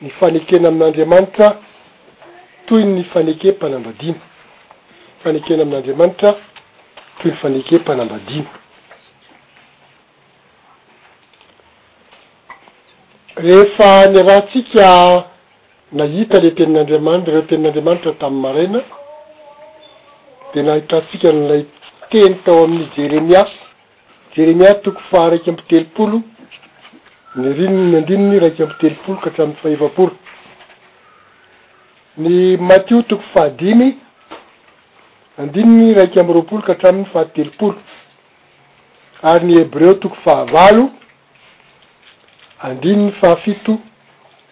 Ny fanekena amin'Andriamanitra toy ny fanekem-panambadiana. Fanekena amin'Andriamanitra toy ny fanekem-panambadiana. Rehefa niarahantsika nahita ilay Tenin'Andriamanitra, ireo Tenin'Andriamanitra tamin'ny maraina, dia nahitantsika an'ilay teny tao amin'ny Jeremia. Jeremia toko faha iraika amby telopolo, ny riny, ny andininy iraika amby telopolo ka hatramin'ny faha efapolo. Ny Matio toko faha dimy, andininy iraika amby roapolo ka hatramin'ny faha telopolo. Ary ny Hebreo toko faha valo, andininy faha fito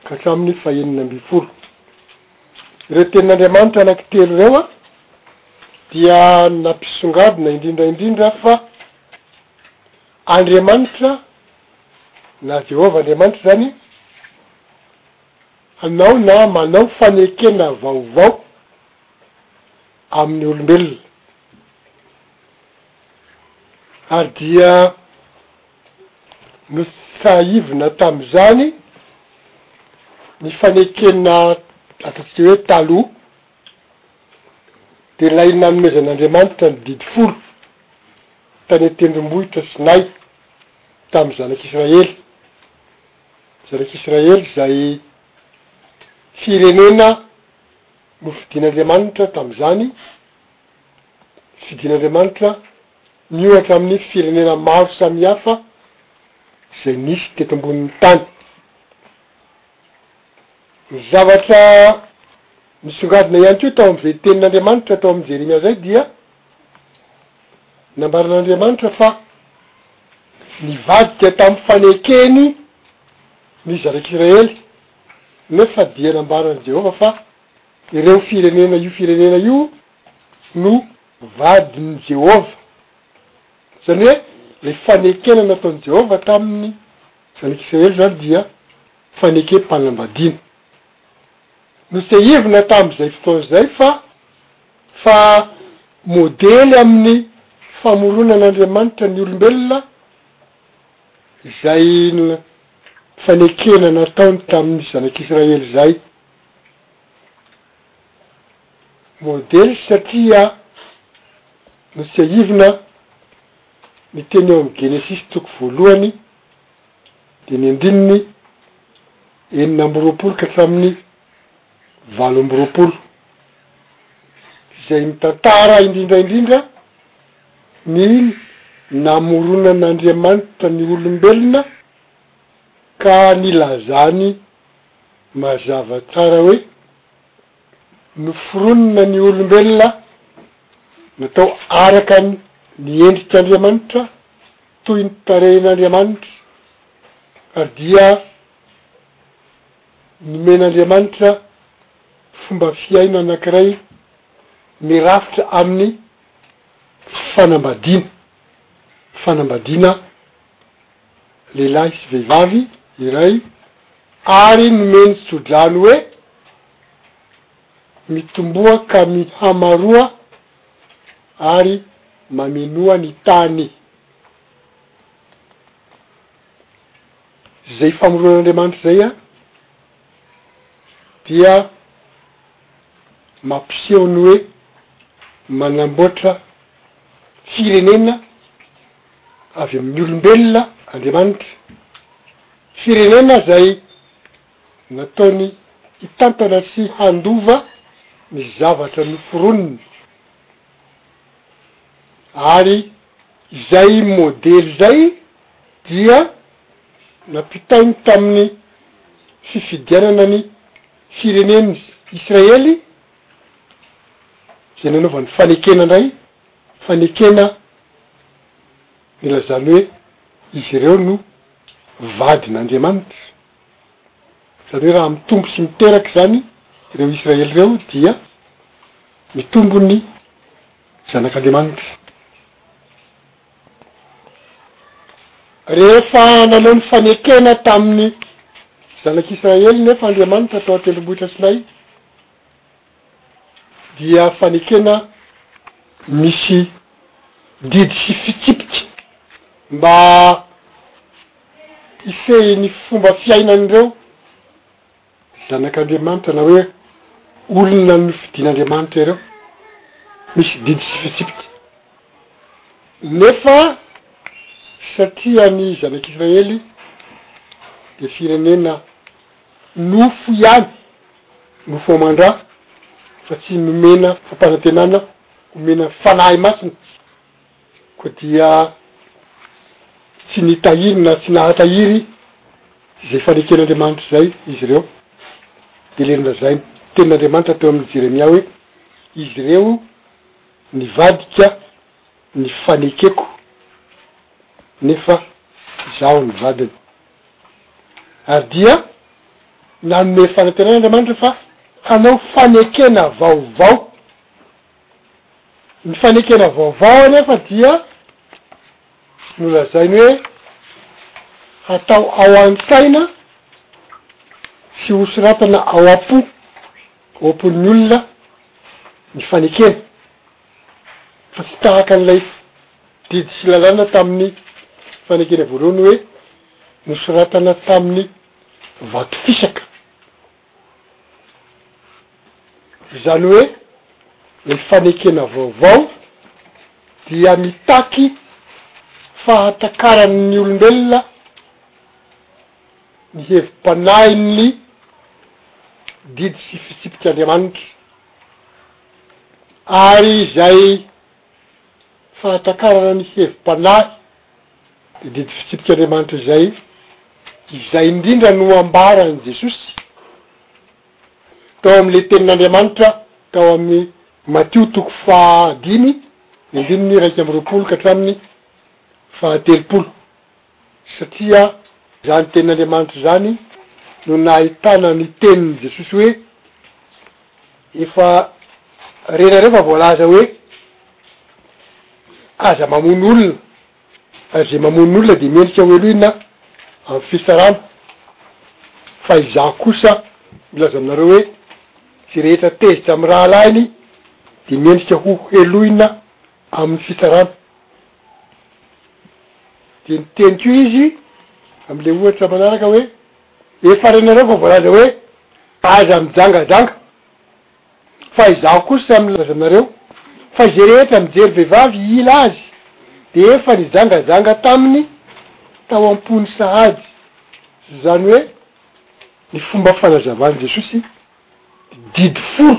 ka hatramin'ny faha enina ambin'ny folo. Ireo tenin'Andriamanitra anankitelo ireo dia nampisongadina indrindra indrindra fa Andriamanitra, na Jehovah Andriamanitra izany, hanao na manao fanekena vaovao amin'ny olombelona. Ary dia. Notsiahivina tamin'izany ny fanekena ataontsika hoe taloha, de ilay nanomezan'Andriamanitra ny didy folo tany an-tendrombohitra Sinay tamin'ny zanak'Israely, zanak'Israely zay firenena nofidin'Andriamanitra tamin'izany, fidin'Andriamanitra. miohatra amin'ny firenena maro samihafa izay misy teto ambonin'ny tany. Ny zavatra nisongadina ihany koa tao amin'izay tenin'Andriamanitra tao amin'i Jeremia izay dia nambaran'Andriamanitra fa nivadika tamin'ny fanekeny ny zanak'Israely, nefa dia nambaran'i Jehovah fa ireo firenena io firenena io no vadin'i Jehovah, izany hoe ilay fanekena nataon'i Jehovah tamin'ny Zanak'Israely izany dia fanekem-panambadiana. Notsehivina tamin'izay fotoana izay fa fa modely amin'ny famoronan'Andriamanitra ny olombelona izay fanekena nataony tamin'ny Zanak'Israely izay. Modely satria notsiahivina ny teny ao amin'ny Genesisy toko voalohany dia ny andininy enina amby roapolo ka hatramin'ny valo amby roapolo izay mitantara indrindra indrindra ny namoronan'Andriamanitra ny olombelona ka nilazany Mazava tsara hoe noforonina ny olombelona natao araka ny endrik'Andriamanitra, toy ny tarehin'Andriamanitra, ary dia nomen'Andriamanitra fomba fiaina anankiray mirafitra amin'ny fanambadiana, fanambadiana. lehilahy sy vehivavy iray ary nomeny tsodrano hoe mitomboa ka mihamaroa ary mamenoa ny tany. Izay famoroan'Andriamanitra izay an, dia mampiseho ny hoe manamboatra firenena, avy amin'ny olombelona Andriamanitra, firenena izay nataony hitantana sy handova ny zavatra noforoniny ary izay modely izay dia nampitainy tamin'ny fifidianana ny firenen'i Israely izay nanaovany fanekena indray Fanekena ny lazany hoe izy ireo no vadin'Andriamanitra. Izany hoe raha mitombo sy miteraka izany ireo Israely ireo dia mitombo ny zanak'Andriamanitra. Rehefa nanao ny fanekena tamin'ny zanak'Israely nefa Andriamanitra tao an-tendrombohitra Sinay, dia fanekena misy didy sy fitsipika mba hifehy ny fomba fiainan'ireo zanak'Andriamanitra na hoe olona nofidin'Andriamanitra ireo, misy didy sy fitsipika nefa satria ny zanak'Israely dia firenena Nofo ihany no famandra fa tsy nomena fampanantenana omena ny Fanahy Masina koa dia tsy nitahiry na tsy nahatahiry izay faneken'Andriamanitra izay izy ireo. Dia ilay nolazain'ny tenin'Andriamanitra teo amin'i Jeremia hoe, Izy ireo nivadika ny fanekeko nefa Izaho ny vadiny. Ary dia nanome fanantenana Andriamanitra fa hanao fanekena vaovao. Ny fanekena vaovao anefa dia nolazainy hoe hatao ao an-tsaina sy hosoratana ao am-po, ao am-pon'ny olona ny fanekena. fa tsy tahaka an'ilay didy sy lalàna tamin'ny fanekena voalohany hoe nosoratana tamin'ny vato fisaka, izany hoe ilay fanekena vaovao dia mitaky fahatakaran'ny olombelona ny hevi-panahin'ny didy sy fitsipik'Andriamanitra. Ary izay fahatakarana ny hevi-panahy dia didy fitsipik'Andriamanitra izay, izay indrindra no ambaran'i Jesosy tao amin'ilay tenin'Andriamanitra tao amin'ny Matio toko faha dimy ny andininy iraika amby roapolo ka hatramin'ny faha telopolo. satria izany tenin'Andriamanitra izany no nahitana ny tenin'i Jesosy hoe, Efa renareo fa voalaza hoe, Aza mamono olona, ary izay mamono olona dia mendrika hohelohina amin'ny fitsarana, fa Izaho kosa milaza aminareo hoe, Izay rehetra tezitra amin'ny rahalahiny dia mendrika hohelohina amin'ny fitsarana. Dia niteny koa izy amin'ilay ohatra manaraka hoe, Efa renareo fa voalaza hoe, Aza mijangajanga, fa Izaho kosa milaza aminareo, fa izay rehetra mijery vehivavy hihila azy, dia efa nijangajanga taminy tao am-pony sahady. Izany hoe, ny fomba fanazavan'i Jesosy ny didy folo.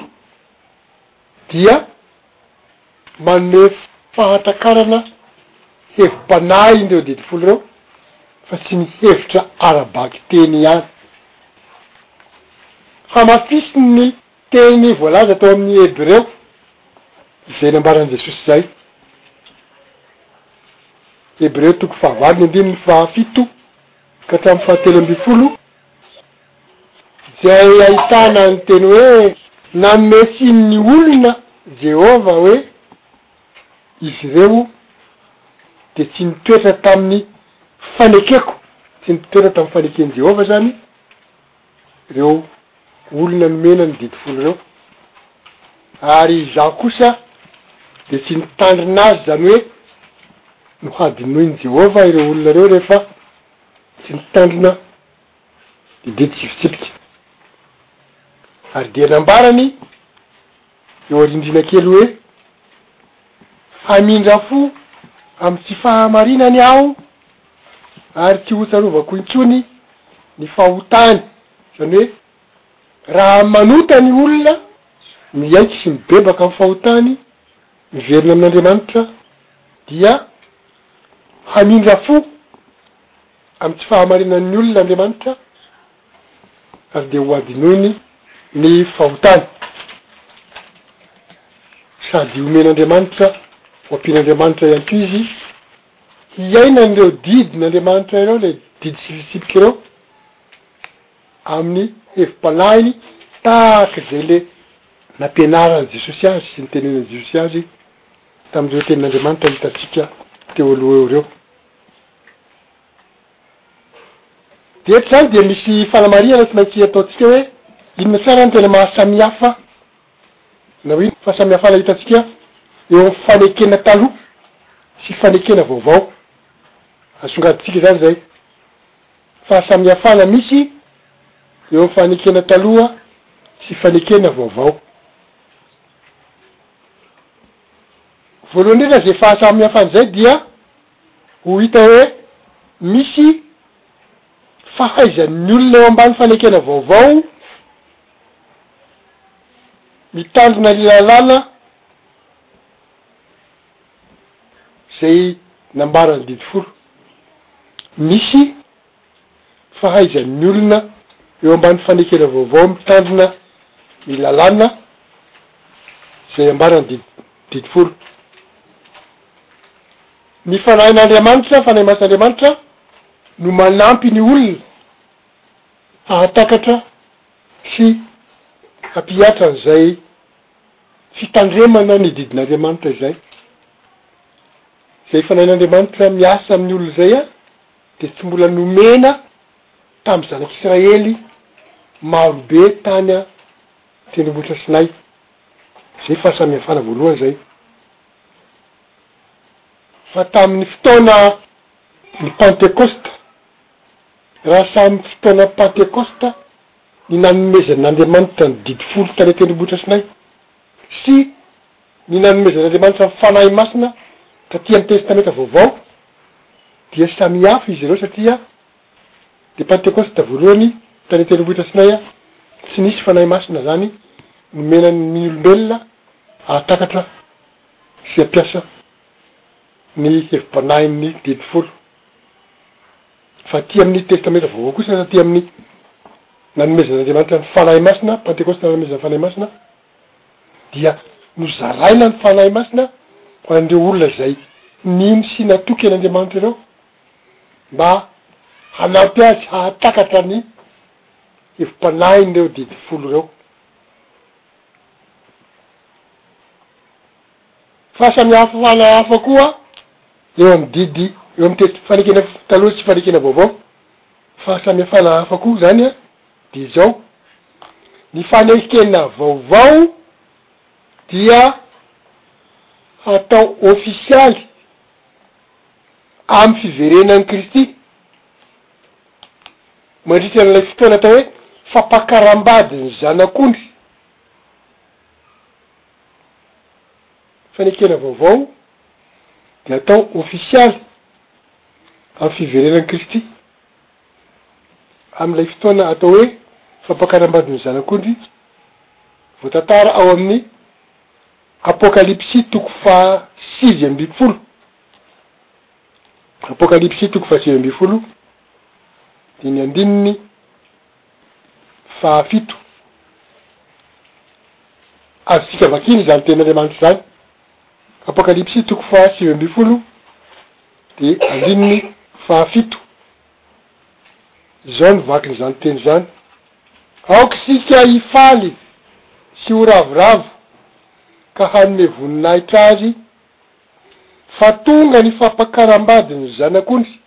dia manome fahatakarana hevi-panahy ireo didy folo ireo fa tsy ny hevitra ara-bakiteny ihany. Hamafisiny ny teny voalaza tao amin'ny Hebreo izay nambaran'i Jesosy izay, Hebreo toko fahavalo ny andininy fahafito ka hatramin'ny fahatelo ambin'ny folo, izay ahitana ny teny hoe nanome tsiny ny olona Jehovah hoe izy ireo dia tsy nitoetra tamin'ny fanekeko, tsy nitoetra tamin'ny faneken'i Jehovah izany ireo olona nomena ny didy folo ireo, ary izaho kosa dia tsy nitandrina azy, izany hoe nohadinoin'i Jehovah ireo olona ireo rehefa. Tsy nitandrina ny didy sy fitsipika ary dia nambarany eo arindrina kely hoe, Hamindra fo amin'ny tsy fahamarinany aho ary tsy hotsarovako intsony ny fahotany, izany hoe raha manota ny olona, miaiky sy mibebaka amin'ny fahotany, miverina amin'Andriamanitra dia. Hamindra fo amin'ny tsy fahamarinan'ny olona Andriamanitra ary dia hohadinoiny ny fahotany sady homen'Andriamanitra, hoampian'Andriamanitra ihany koa izy hiaina an'ireo didin'Andriamanitra ireo, ilay didy sy fitsipika ireo amin'ny hevi-panahiny tahaka izay ilay nampianaran'i Jesosy azy sy nitenenan'i Jesosy azy. Tamin'ireo tenin'Andriamanitra hitantsika teo aloha eo ireo, dia eto izany dia misy fanamarihana tsy maintsy ataontsika hoe inona tsara no tena mahasamihafa na hoe inona fahasamihafana hitantsika eo amin'ny fanekena taloha sy fanekena vaovao. Asongadintsika izany izay fahasamihafana misy eo amin'ny fanekena taloha sy fanekena vaovao. Voalohany indrindra izay fahasamihafany izay dia ho hita hoe misy fahaizan'ny olona eo ambany fanekena vaovao mitandrina ny lalàna izay nambaran'ny didy folo. Misy. fahaizan'ny olona eo ambany fanekena vaovao mitandrina ny lalàna izay ambaran'ny didy didy folo. Ny Fanahin'Andriamanitra, ny Fanahy Masin'Andriamanitra no manampy ny olona hahatakatra sy hampihatra an'izay fitandremana ny didin'Andriamanitra izay. Izay Fanahin'Andriamanitra miasa amin'ny olona izay an! dia tsy mbola nomena tamin'ny zanak'Israely maro be tany an-tendrombohitra Sinay izay fahasamihafana voalohany izay, fa tamin'ny fotoana ny Pantekosta, raha samy fotoana Pantekosta ny nanomezan'Andriamanitra ny didy folo tany an-tendrombohitra Sinay sy Ny nanomezan'Andriamanitra ny Fanahy Masina taty amin'ny Testamenta Vaovao dia samihafa izy ireo satria dia Pantekosta voalohany tany an-tendrombohitra Sinay tsy nisy Fanahy Masina izany nomena ny olombelona hahatakatra sy hampiasa ny hevi-panahin'ny didy folo fa aty amin'ny Testamenta Vaovao kosa taty amin'ny nanomezan'Andriamanitra ny Fanahy Masina, Pantekosta nanomezan'ny Fanahy Masina, dia nozaraina ny Fanahy Masina ho an'ireo olona izay nino sy natoky an'Andriamanitra ireo mba hanampy azy hahatakatra ny hevi-panahin'ireo didy folo ireo. Fahasamihafana hafa koa eo amin'ny didy, eo amin'ny teti-fanekena taloha sy fanekena vaovao, fahasamihafana hafa koa izany an, Dia izao, ny fanekena vaovao dia hatao ofisialy amin'ny fiverenan'i Kristy, mandritra an'ilay fotoana atao hoe fampakaram-badin'ny Zanak'ondry. Fanekena vaovao dia hatao ofisialy amin'ny fiverenan'i Kristy. amin'ilay fotoana atao hoe fampakaram-badin'ny Zanak'ondry, voatantara ao amin'ny Apokalypsy toko faha sivy ambin'ny folo. Apokalypsy toko faha sivy ambin'ny folo, dia ny andininy faha fito. Azontsika vakina izany tenin'Andriamanitra izany Apokalypsy toko faha sivy ambin'ny folo dia andininy faha fito. Izao ny vakin'izany teny izany, Aoka isika hifaly sy ho ravoravo ka hanome voninahitra Azy, fa tonga ny fampakaram-badin'ny Zanak'ondry,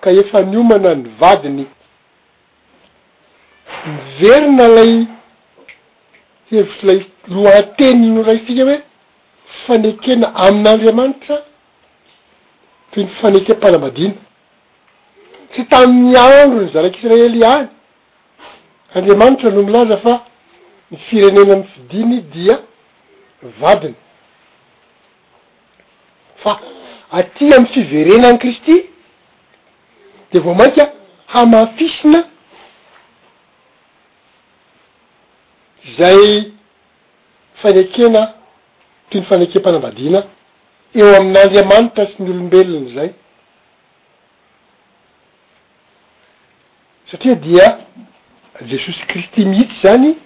ka efa niomana ny vadiny. miverina ilay hevitry ilay lohateny noraisintsika hoe fanekena amin'Andriamanitra toy ny fanekem-panambadiana. Tsy tamin'ny andron'ny zanak'Israely ihany Andriamanitra no milaza fa ny firenena nofidiny dia vadiny, fa aty amin'ny fiverenan'i Kristy, dia vao mainka hamafisina izay fanekena toy ny fanekem-panambadiana eo amin'Andriamanitra sy ny olombelona izay, satria dia Jesosy Kristy mihitsy izany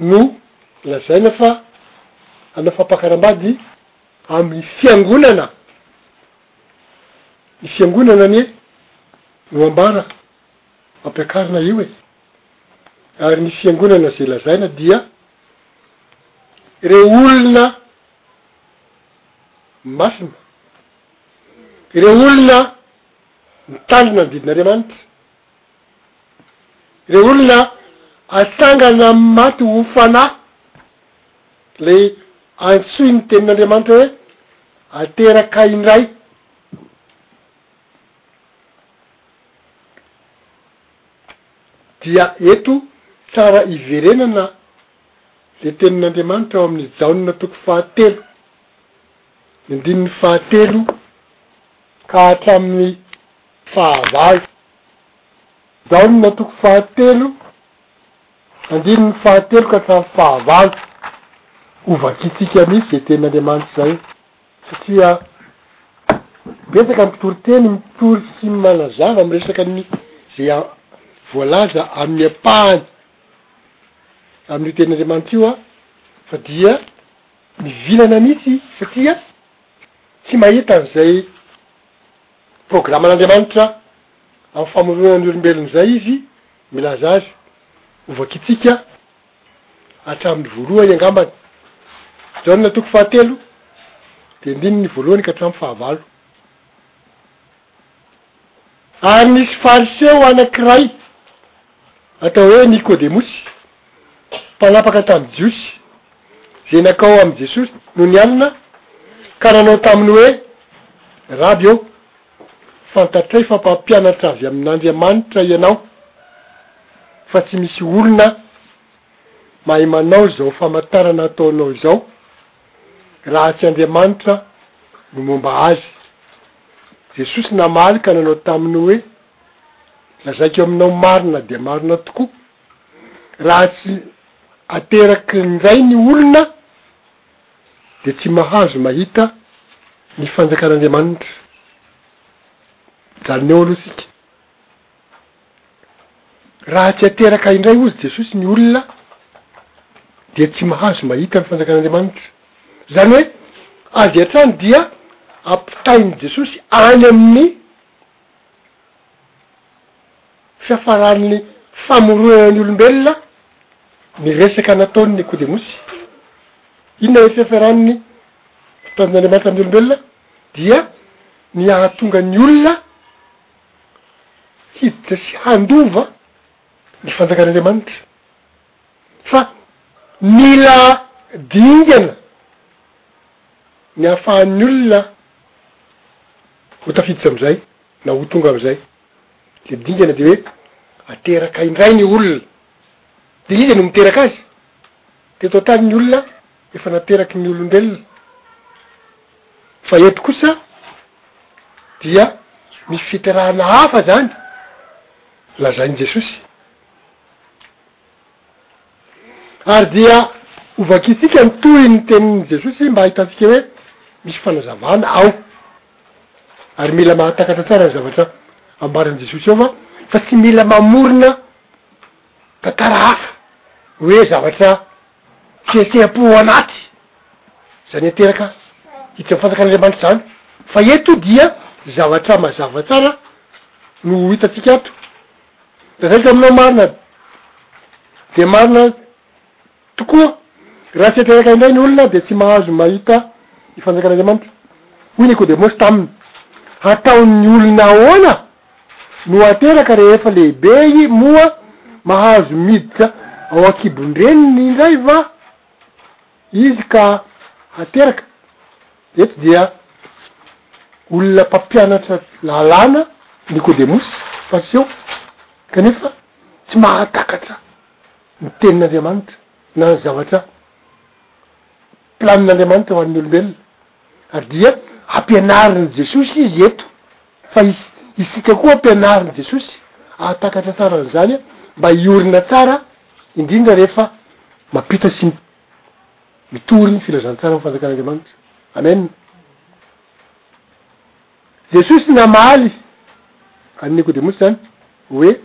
no lazaina fa hanao fampakarambady amin'ny fiangonana. Ny fiangonana anie no ambara ampiakarina io e! Ary ny fiangonana izay lazaina dia ireo olona masina, ireo olona mitandrina ny didin'Andriamanitra. Ilay olona atsangana amin'ny maty ho fanahy, ilay antsoin'ny Tenin'Andriamanitra hoe ateraka indray. Dia eto tsara iverenana ilay Tenin'Andriamanitra ao amin'i Jaona toko fahatelo, ny andininy fahatelo ka hatramin'ny. fahavalo. Jaona toko fahatelo andininy fahatelo ka hatramin'ny fahavalo, ho vakintsika mihitsy izay tenin'Andriamanitra izay satria betsaka ny mpitory teny mitory sy manazava miresaka ny izay voalaza amin'ny ampahany amin'io tenin'Andriamanitra io aho fa dia mivilana mihitsy satria tsy mahita an'izay Programan'Andriamanitra amin'ny famoronana ny olombelona izay izy milaza azy ho vakintsika hatramin'ny voalohany angambany. Jaona toko fahatelo dia andininy voalohany ka hatramin'ny fahavalo. Ary nisy Fariseo anankiray. atao hoe Nikodemosy, mpanapaka tamin'ny Jiosy, izay nankao amin'i Jesosy nony alina ka nanao taminy hoe, Raby ô, fantatray fa mpampianatra avy amin'Andriamanitra ianao, fa tsy misy olona mahay manao izao famantarana ataonao izao, raha tsy Andriamanitra no momba azy. Jesosy namaly ka nanao taminy hoe. Lazaiko aminao marina dia marina tokoa, raha tsy ateraky indray ny olona dia tsy mahazo mahita ny fanjakan'Andriamanitra. Mijanona eo aloha isika. Raha tsy ateraka indray hozy Jesosy ny olona dia tsy mahazo mahita ny fanjakan'Andriamanitra. Izany hoe avy hatrany dia ampitain'i Jesosy any amin'ny. fiafaran'ny famoronana ny olombelona ny resaka nataon'ny Nikodemosy. Inona ilay fiafaran'ny fitondran'Andriamanitra amin'ny olombelona? Dia ny hahatonga ny olona hiditra sy handova ny fanjakan'Andriamanitra. Fa mila dingana ny hahafahan'ny olona Ho tafiditra amin'izay na ho tonga amin'izay. Ilay dingana dia hoe ateraka indray ny olona. Dia iza no miteraka azy? Teto an-tany ny olona efa nateraky ny olombelona. Fa eto kosa dia misy fiterahana hafa izany lazain'i Jesosy. Ary dia ho vakintsika ny tohin'ny tenin'i Jesosy mba hahitantsika hoe misy fanazavana ao. Ary mila mahatakatra tsara ny zavatra ambaran'i Jesosy ao va, fa tsy mila mamorona tantara hafa hoe zavatra fihetseham-po ao anaty izany ateraka i tsy fantakan'Andriamanitra izany, fa eto dia zavatra mazava tsara no ho hitantsika ato. Raika aminao marina dia marina tokoa, raha tsy ateraka indray ny olona dia tsy mahazo mahita ny fanjakan'Andriamanitra. Hoy Nikodemosy taminy, Hataon'ny olona ahoana no hateraka rehefa lehibe i, moa mahazo miditra ao an-kibon-dreniny indray va? Izy ka ateraka, eto dia olona mpampianatra lalàna Nikodemosy, Fariseo, kanefa tsy mahatakatra ny tenin'Andriamanitra na ny zavatra planin'Andriamanitra ho an'ny olombelona, ary dia ampianarin'i Jesosy izy eto Fa isika koa ampianarin'i Jesosy hahatakatra tsara an'izany mba hiorina tsara indrindra rehefa mampita sy mitory ny filazantsaran'ny fanjakan'Andriamanitra. Amen. Jesosy namaly an'i Nikodemosy izany hoe,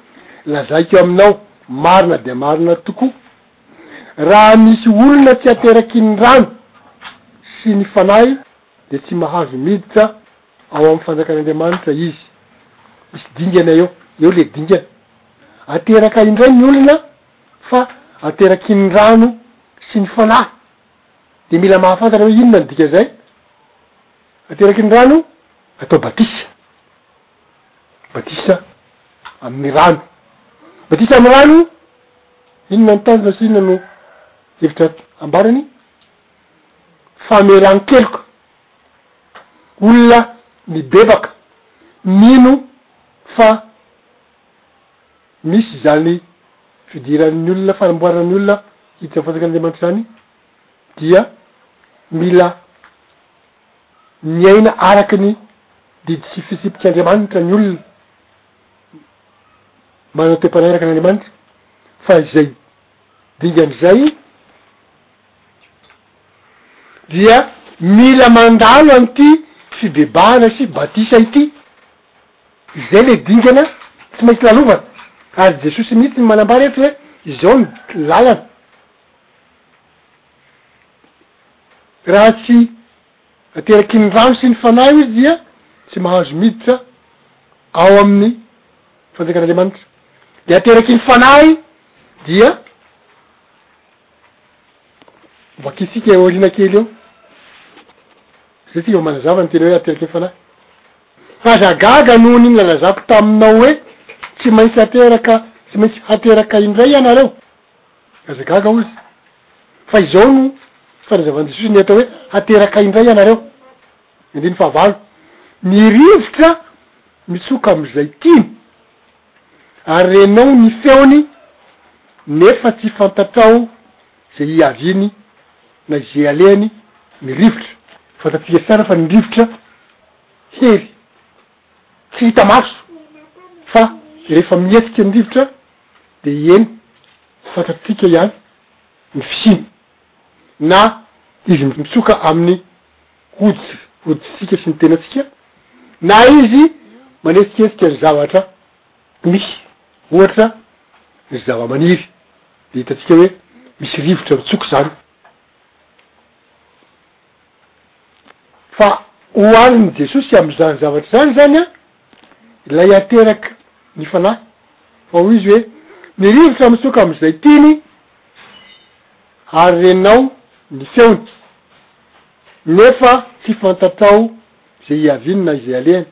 Lazaiko aminao marina dia marina tokoa, raha misy olona tsy ateraky ny rano sy ny Fanahy dia tsy mahazo miditra Ao amin'ny fanjakan'Andriamanitra izy. Misy dingana eo. Eo le dingana. Ateraka indray ny olona fa aterakin'ny rano sy ny fanahy. De mila mahafantatra hoe inona ny dikan'izay. Aterakin'ny rano, atao batisa. Batisa amin'ny rano. Batisa amin'ny rano, inona ny tanjona sy inona no hevitra ambarany? Famelan-keloka. olona mibebaka mino fa misy izany fidiran'ny olona, fanamboaran'ny olona hiditra amin'ny fanjakan'Andriamanitra izany dia mila miaina araky ny didy sy fitsipik'Andriamanitra ny olona manao toe-panairaka an'Andriamanitra fa izay dingany izay dia mila mandalo an'ity fibebahana sy batisa ity, izay le dingana tsy maintsy lalovana, ary Jesosy mihitsy no manambara eto hoe izao no lalana, raha tsy ateraky ny rano sy ny Fanahy hoy izy dia tsy mahazo miditra ao amin'ny fanjakan'Andriamanitra, le ateraky ny Fanahy dia. Vakitsika eo aoriana kely eo, izay tsika vao manazava ny teny hoe aterak'ilay Fanahy. Aza gaga noho ny nilazako taminao hoe, Tsy maintsy ateraka, tsy maintsy hateraka indray ianareo. Aza gaga, hoy Izy, fa izao no fanazavan'i Jesosy ny atao hoe hateraka indray ianareo. Andininy fahavalo, Ny rivotra mitsoka amin'izay tiany. Ary renao ny feony nefa tsy fantatrao ze hiaviany na ize alehany ny rivotra. Fantatsika tsara fa ny rivotra hery tsy hita maso fa rehefa mihetsika ny rivotra de eny fantatsika ihany ny fisiany na izy mitsoka aminy hoditr'hoditrintsika sy ny tenantsika, na izy manesikesika ny zavatra misy, ohatra, ny zava-maniry, dia hitantsika hoe misy rivotra mitsoka izany. Fa ho an'i Jesosy amin'izany zavatra izany izany an! Ilay ateraky ny fanahy, fa hoy izy hoe, Ny rivotra mitsoka amin'izay tiany, ary renao ny feony, nefa tsy fantatrao izay hiaviany na izay alehany.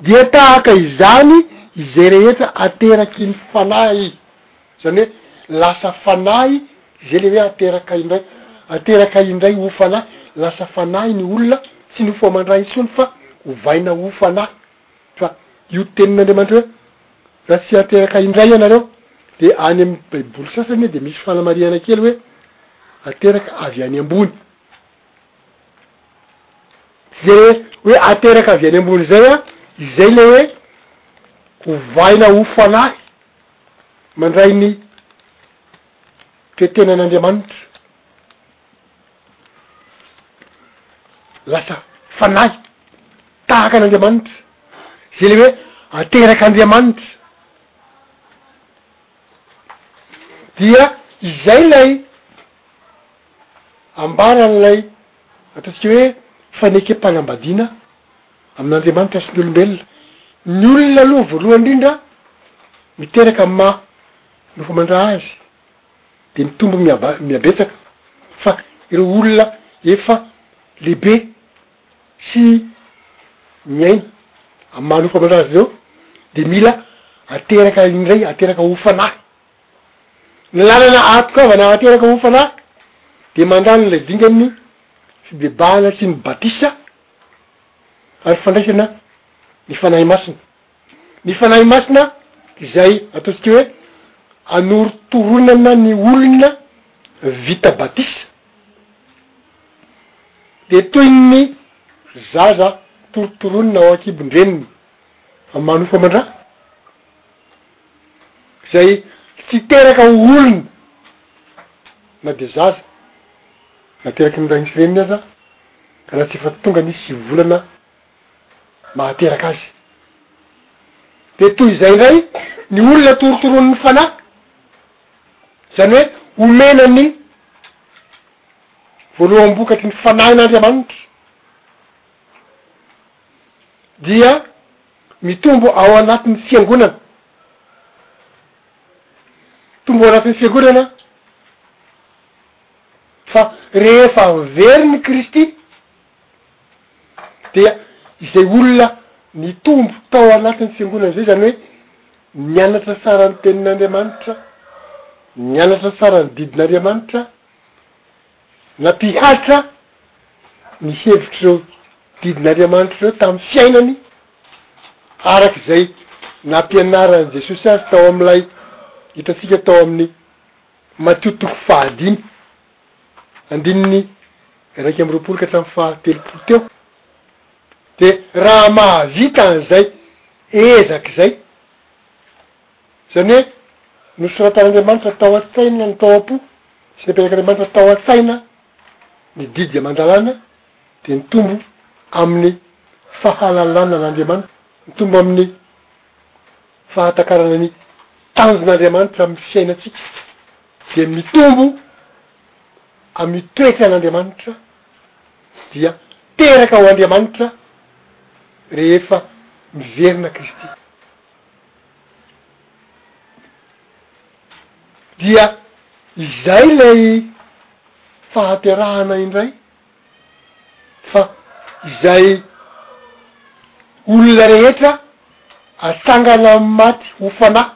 Dia tahaka izany izay rehetra ateraky ny fanahy. Izany hoe lasa fanahy izay ilay hoe ateraka indray. Ateraka indray ho fanahy. Lasa fanahy ny olona, tsy ny fo aman-draha intsony fa ovaina ho fanahy. Fa io tenin'Andriamanitra hoe raha tsy ateraka indray ianareo dia any amin'ny baiboly sasany dia misy fanamarihana kely hoe ateraka avy any ambony. Izay hoe ateraka avy any ambony izay, izay ilay hoe ovaina ho fanahy. Mandray ny toe-tenan'Andriamanitra lasa fanahy tahaka an'Andriamanitra, zay le hoe aterak'Andriamanitra, dia izay ilay ambaran'ilay ataontsika hoe fanekem-panambadiana, Amin'Andriamanitra sy ny olombelona. Ny olona aloha voalohany indrindra miteraka amin'ny maha nofo aman-draha azy dia mitombo miaba, mihabetsaka fa ireo olona efa lehibe sy miaina amin'ny maha nofo aman-draha azy ireo dia mila ateraka indray, ateraka ho fanahy. Ny lalana ahatongavana ateraka ho fanahy dia mandalo ilay dingan'ny fibebahana sy ny batisa, ary fandraisana ny Fanahy Masina. Ny Fanahy Masina izay ataontsika hoe anorotoronana ny olona vita batisa dia toy ny zaza torotoronina ao an-kibon-dreniny manofa aman-dra izay tsy teraka ho olona na dia zaza nateraky ny rainy sy reniny aza Raha tsy efa tonga ny sivy volana mahateraka azy, dia toy izay indray ny olona torotoroan' ny fanahy, izany hoe omena ny voaloham-bokatry ny fanahin' Andriamanitra, dia mitombo ao anatin' ny Fiangonana. Mitombo ao anatin' ny Fiangonana. Fa rehefa very ny Kristy dia izay olona nitombo tao anatin'ny fiangonana izay, izany hoe nianatra tsara ny tenin'Andriamanitra, nianatra tsara ny didin'Andriamanitra, nampihatra ny hevitr'ireo didin'Andriamanitra ireo tamin'ny fiainany araka izay nampianaran'i Jesosy azy tao amin'ilay hitantsika tao amin'ny Matio toko fahadimy, andininy iraika amby roapolo ka hatramin'ny fahatelopolo teo, dia raha mahavita an'izay ezaka izay, izany hoe nosoratan'Andriamanitra tao an-tsaina ny tao am-po sy naperak'Andriamanitra tao an-tsaina ny didy aman-dalàna, dia mitombo amin'ny fahalalana an'Andriamanitra, mitombo amin'ny. fahatakarana ny tanjon'Andriamanitra amin'ny fiainantsika dia mitombo amin'ny toetry an'Andriamanitra dia teraka ho Andriamanitra rehefa miverina Kristy dia izay ilay fahaterahana indray fa izay olona rehetra atsangana amin'ny maty ho fanahy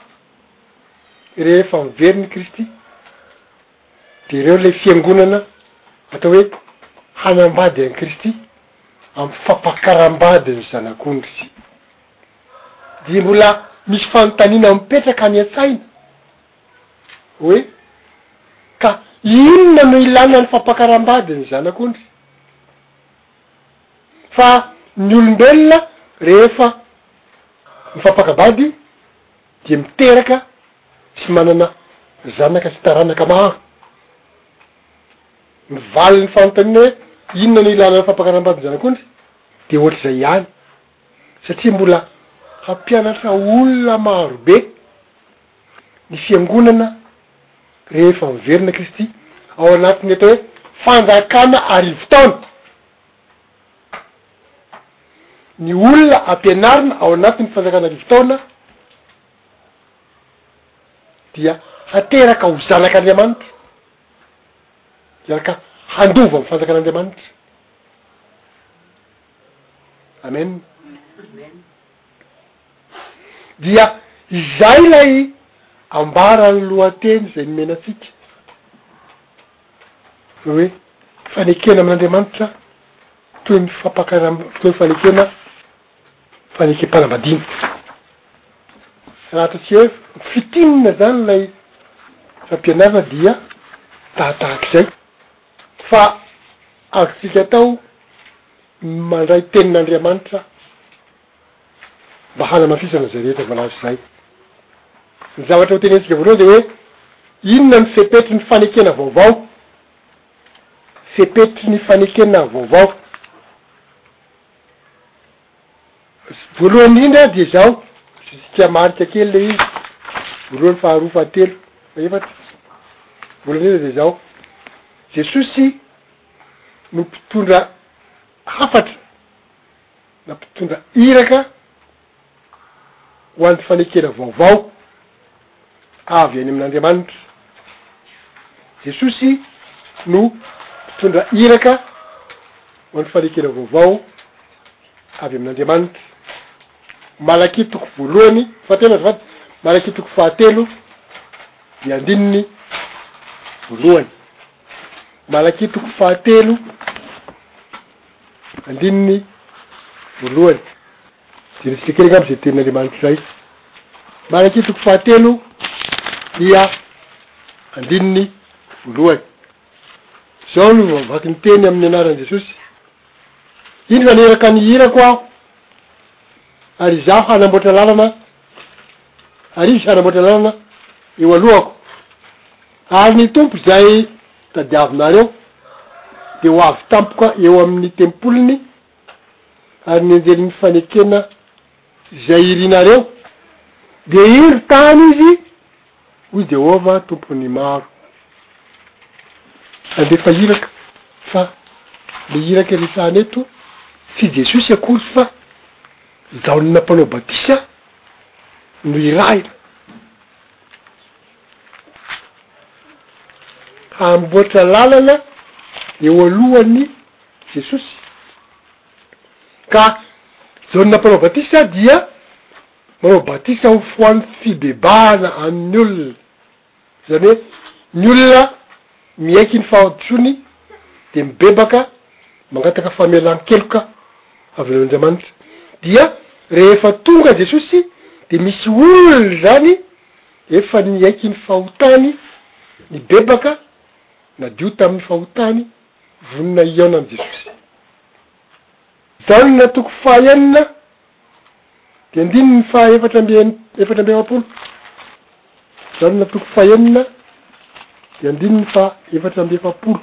rehefa miverina i Kristy de reo le fiangonana atao hoe hanambady an'i Kristy amin'ny fampakaram-badin'ny zanak'ondry sy dia mbola misy fanontaniana mipetraka any an-tsaina Hoe, ka inona no ilana ny fampakaram-bady ny zanak'ondry? Fa ny olombelona rehefa mifampaka-bady dia miteraka sy manana zanaka sy taranaka maro. Ny valin'ny fanontaniana hoe, inona no ilana ny fampakaram-bady ny zanak'ondry? dia ohatr'izay ihany, satria mbola hampianatra olona maro be. ny fiangonana rehefa miverina Kristy ao anatin'ny atao hoe fanjakana arivo taona ny olona ampianarina ao anatin'ny fanjakana arivo taona dia hateraka ho zanak'Andriamanitra iaraka handova amin'ny fanjakan'Andriamanitra amen dia izay ilay ambaran'ny lohateny izay nomena antsika hoe fanekena amin'Andriamanitra toy ny fampakarama toy ny fanekena fanekem-panambadiana raha ataontsika hoe fitinina zany ilay fampianarana dia tahatahak'izay fa azontsika atao mandray tenin'Andriamanitra mba hanamafisana izay rehetra voalaza izay. Ny zavatra hotenentsika voalohany dia hoe inona ny fepetry ny fanekena vaovao? Fepetry ny fanekena vaovao. Voalohany indrindra dia izao, zisika marika kely ilay izy, voalohany faharoa fahatelo fahefatra. Voalohany indrindra dia izao, Jesosy no mpitondra hafatra. na mpitondra iraka ho an'ny fanekena vaovao avy any amin'Andriamanitra. Jesosy no mpitondra iraka ho an'ny fanekena vaovao avy amin'Andriamanitra. Malakia toko voalohany, fahatelo azafady, Malakia toko fahatelo, dia andininy voalohany. Malakia toko fahatelo, Andininy voalohany dia resaka kely angamba izay tenin'Andriamanitra izay. Marakia toko fahatelo dia andininy voalohany. Izao no vaky ny teny amin'ny anaran'i Jesosy, Indro haneraka ny irako aho, ary izaho hanamboatra lalana, ary izy hanamboatra lalana eo alohako, ary ny Tompo izay Tadiavinareo, dia ho avy tampoka eo amin'ny tempoliny, ary ny anjelin'ny fanekena izay irinareo, dia hiry tany izy, hoy Jehovah, Tompon'ny maro. Handefa iraka, fa le iraka iresahana eto, tsy i Jesosy akory, fa Jaona Mpanao Batisa no irahina. Hamboatra lalana eo alohan'i Jesosy. Ka Jaona Mpanao Batisa dia manao batisa ho an'ny fibebahana an'ny olona, izany hoe ny olona miaiky ny fahadisoany dia mibebaka mangataka famelan-keloka avy any amin'Andriamanitra. Dia rehefa tonga Jesosy dia misy olona izany, Efa niaiky ny fahotany, nibebaka, nadio tamin'ny fahotany, vonona hihaona amin'i Jesosy. Jaona toko fahaenina dia andininy fahaefatra amby efatra amby efapolo. Jaona toko fahaenina dia andininy fahaefatra amby efapolo.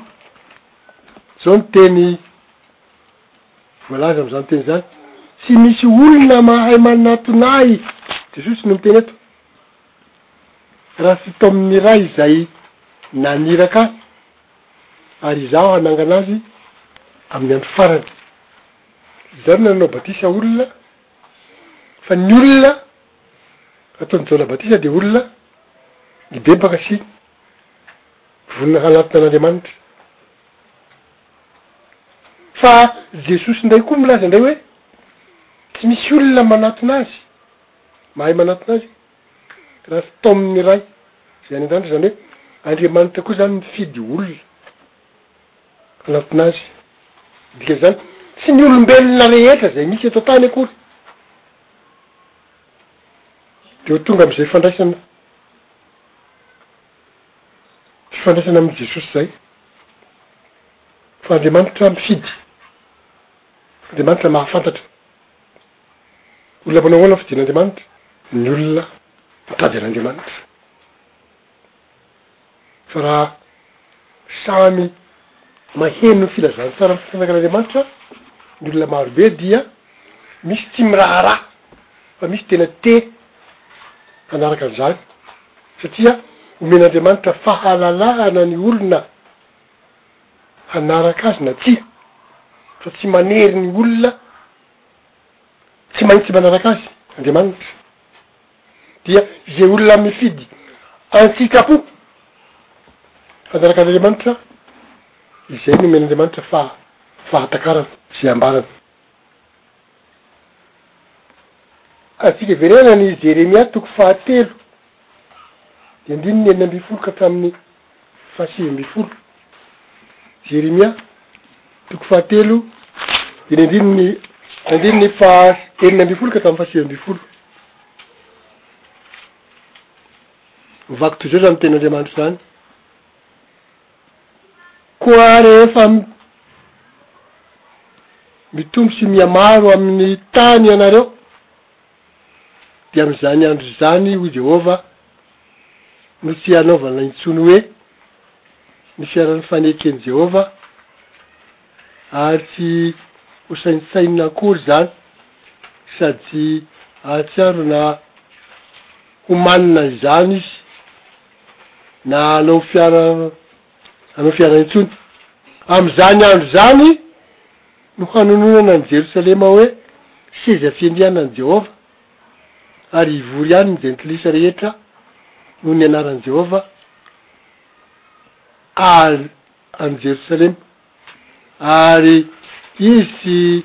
Izao ny teny voalaza amin'izany teny izany, Tsy misy olona mahay manatona ahy, Jesosy no miteny eto, Raha tsy tao amin'ny iray izay naniraka ahy ary izaho hanangana azy amin'ny andro farany. Izaho no nanao batisa olona, fa ny olona nataon'i Jaona batisa dia olona nibebaka sy vonona hanatona an'Andriamanitra. Fa Jesosy indray koa milaza indray hoe, tsy misy olona manatona Azy. Mahay manatona azy raha tsy tao amin'ny Ray izay any an-danitra, izany hoe Andriamanitra koa izany mifidy olona hanatona Azy. Ny dikan'izany, tsy ny olombelona rehetra izay misy eto an-tany akory dia ho tonga amin'izay fandraisana, fifandraisana amin'i Jesosy izay, fa Andriamanitra mifidy, Andriamanitra mahafantatra. Olona manao ahoana ny fidin'Andriamanitra? Ny olona mitady an'Andriamanitra. Fa raha samy maheno ny filazantsara ny fanakan'Andriamanitra ny olona maro be dia misy tsy miraharaha fa misy tena te hanaraka an'izany satria omen'Andriamanitra fahalalahana ny olona hanaraka azy na tsia fa tsy manery ny olona tsy maintsy manaraka azy Andriamanitra, dia izay olona mifidy an-tsitrapo hanaraka an'Andriamanitra, izay no omen'Andriamanitra faha, fahatakarana, izay ambarany. Azontsika iverenana ny Jeremia toko fahatelo Ny andininy enina ambin'ny folo ka hatramin'ny fahasivy ambin'ny folo, Jeremia, toko fahatelo, dia ny andininy ny andininy faha enina ambin'ny folo ka hatramin'ny fahasivy ambin'ny folo. Mivaky toy izao izany tenin'Andriamanitra izany, Koa rehefa mitombo sy mihamaro amin'ny tany ianareo, dia amin'izany andro izany, hoy Jehovah, no tsy hanaovana intsony hoe ny fiaran'ny faneken'i Jehovah, ary tsy hosaintsainina akory izany, sady tsy hahatsiaro na homanina izany izy, na hanao fiara. hanao fiarahana intsony. Amin'izany andro izany no hanononana an'i Jerosalema hoe seza fiandrianan'i Jehovah, ary hivory any ny Jentilisa rehetra noho ny anaran'i Jehovah, ary an'i Jerosalema. ary izy tsy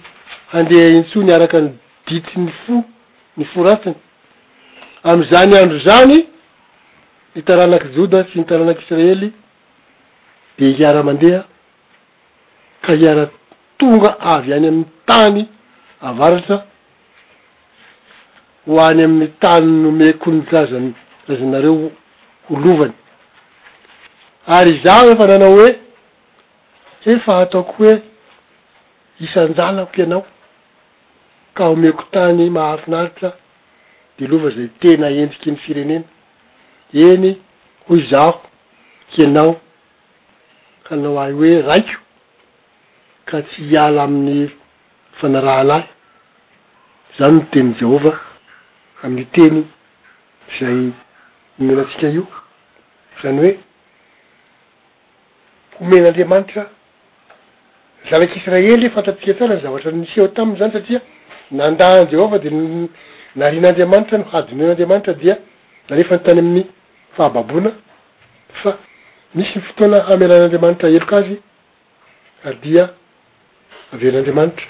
handeha intsony araka ny ditry ny fo ny fo ratsiny. Amin' izany andro izany ny taranak' i Joda sy ny taranak' Israely dia hiara-mandeha ka hiara-tonga avy any amin' ny tany avaratra ho any amin' ny tany nomeko ny razan' razanareo ho lovany. Ary Izaho efa nanao hoe. Efa ataoko hoe isan-janako ianao ka omeko tany mahafinaritra dia lova izay tena endriky ny firenena. Eny hoy izaho hianao hanao ahy hoe raiko ka tsy hiala amin'ny fanarahana ahy. Izany no tenin'i Jehovah amin'io teny izay nomena antsika io, izany hoe. homen'Andriamanitra zanak'Israely. Fantatsika tsara ny zavatra niseho tamin'izany satria nanda an'i Jehovah dia narian'Andriamanitra, nohadinoin'Andriamanitra dia nalefany tany amin'ny fahababoana. Fa misy ny fotoana hamelan'Andriamanitra heloka azy ary dia avelan'Andriamanitra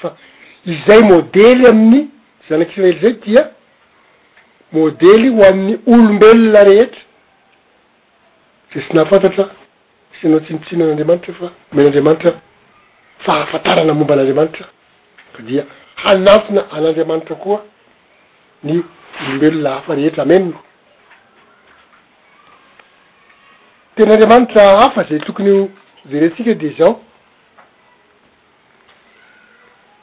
fa izay modely amin'ny zanak'Israely izay dia modely ho an'ny olombelona rehetra Tsisy nahafantatra sy nanao tsinontsinona an'Andriamanitra fa omen'Andriamanitra fahafantarana momba an'Andriamanitra ka dia hanantona an'Andriamanitra koa ny olombelona hafa rehetra. Amen. Tenin'Andriamanitra hafa izay tokony ho jerentsika dia izao,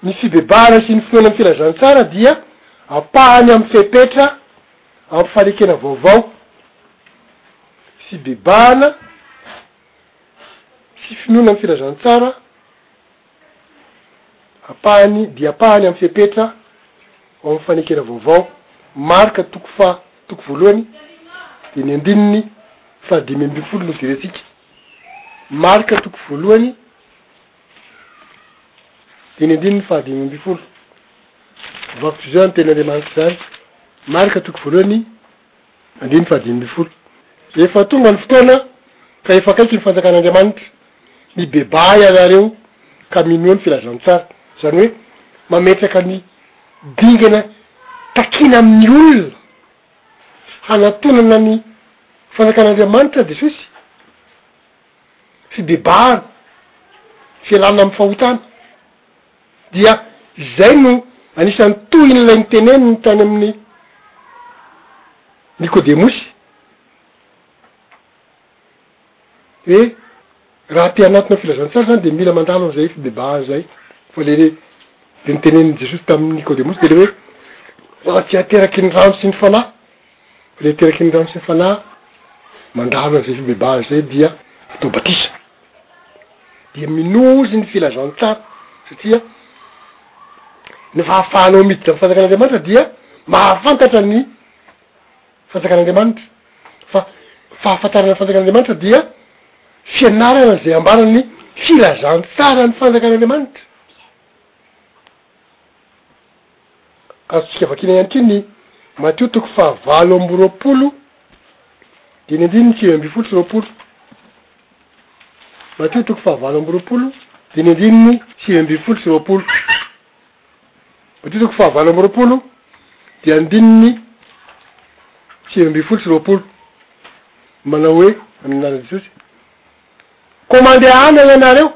Ny fibebahana sy ny finoana ny filazantsara dia ampahany amin'ny fepetra, Ampy fanekena vaovao sy bebahana sy finoana ny filazantsara ampahany dia ampahany amin'ny fepetra ao amin'ny fanekena vaovao, Marka toko faha toko voalohany dia ny andininy fahadimy ambin'ny folo no jerentsika, Marka toko voalohany. Teny andininy fahadimy ambin'ny folo. Voarakitra izao ny tenin'Andriamanitra izany. Marka toko voalohany andininy fahadimy ambin'ny folo. Efa tonga ny fotoana ka efa akaiky ny fanjakan'Andriamanitra. Mibebaha ianareo ka minoa ny filazantsara. Izany hoe mametraka ny dingana takiana amin'ny olona hanatonana ny fanjakan'Andriamanitra Jesosy. fibebahana, fialana amin'ny fahotana, dia izay no anisan'ny tohin'ilay niteneniny tany amin'i Nikodemosy hoe, raha te hanantona filazantsara zany de mila mandalo an'izay fibebahana izay, fa le le nitenenin'i Jesosy tamin'i Nikodemosy de le hoe, raha tsy ateraky ny rano sy ny Fanahy Ilay teraky ny rano sy ny Fanahy mandalo an'izay fibebahana izay dia atao batisa. Dia minoa ozy ny filazantsara satria ny fahafahanao miditra amin'ny fanjakan'Andriamanitra dia mahafantatra ny fanjakan'Andriamanitra. Fa fahafantarana ny fanjakan'Andriamanitra dia fianarana izay ambaran'ny filazantsara ny fanjakan'Andriamanitra. Azontsika vakina ihany koa ny Matio toko fahavalo amby roapolo, dimy andininy sivy ambin'ny folo sy roapolo. Matio toko fahavalo amby roapolo, dimy andininy sivy ambin'ny folo sy roapolo. Matio toko fahavalo amby roapolo, dia andininy sivy ambin'ny folo sy roapolo. Manao hoe, amin'ny anaran'i Jesosy, Koa mandeha any ianareo,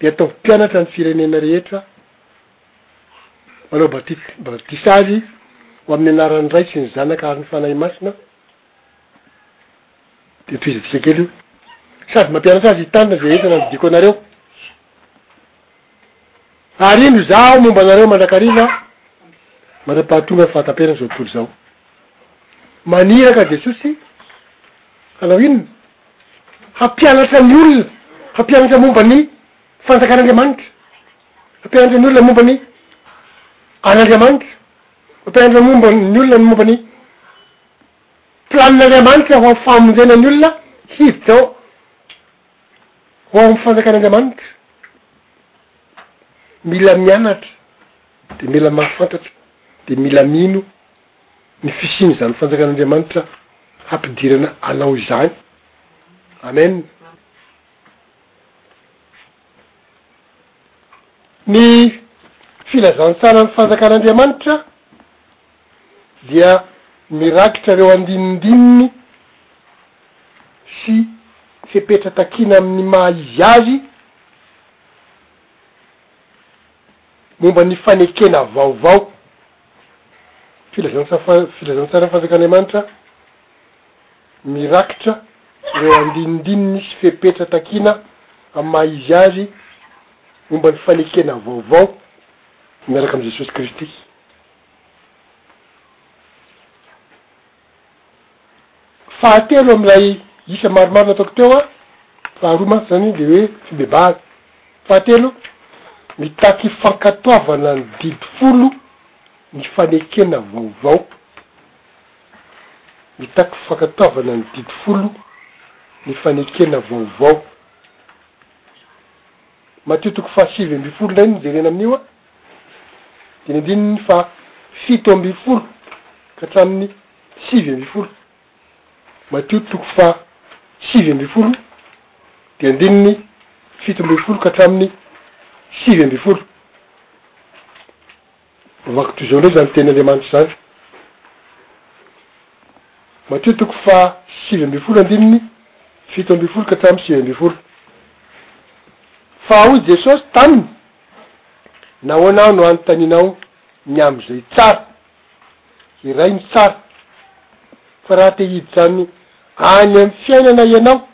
dia ataovy mpianatra ny firenena rehetra. Manao batisa azy ho amin'ny anaran'ny Ray sy ny Zanaka ary ny Fanahy Masina, dia tohizo visa kely io. Sady mampianatra azy hitanina izay entana nodiako anareo. Ary indro Izaho momba anareo mandrakariva, mandra-pahatonga ny fahataperana izao tontolo izao. Maniraka Jesosy hanao inona? Hampianatra ny olona, hampianatra momba ny Fanjakan'Andriamanitra. Mampianatra ny olona momba ny an' Andriamanitra, mampianatra momba ny olona ny momba ny planin'Andriamanitra ho amin'ny famonjena ny olona hiditra ao ho ao amin'ny fanjakan'Andriamanitra. Mila mianatra de mila mahafantatra de mila mino ny fisian'izany fanjakan'Andriamanitra hampidirana anao izany. Amen. Ny filazantsaran'ny Fanjakan'Andriamanitra dia mirakitra ireo andinindininy sy fepetra takiana amin'ny maha izy azy momba ny fanekena vaovao. Filazantsa, Filazantsaran'ny Fanjakan'Andriamanitra Mirakitra ireo andinindininy sy fepetra takiana amin'ny maha-izy azy momba ny fanekena vaovao miaraka amin'i Jesosy Kristy. Fahatelo amin'ilay isa maromaro nataoko teo an, faharoa mantsy izany dia hoe fibebahana. Fahatelo, mitaky fankatoavana ny didy folo ny fanekena vaovao. Mitaky fankatoavana ny didy folo ny fanekena vaovao. Matio toko fahasivy ambin'ny folo indray no jerena amin'io a. Diny andininy faha fito ambin'ny folo ka hatramin'ny sivy ambin'ny folo. Matio toko faha sivy ambin'ny folo dia andininy fito ambin'ny folo ka hatramin'ny sivy ambin'ny folo. Hamaky toy izao indray izany Tenin'Andriamanitra izany, Matio toko faha sivy ambin'ny folo andininy fito ambin'ny folo ka hatramin'ny sivy ambin'ny folo, Fa hoy Jesosy taminy, Nahoana aho no anontanianao ny amin'izay tsara? Iray ny tsara. Fa raha te hiditra any amin'ny fiainana ianao,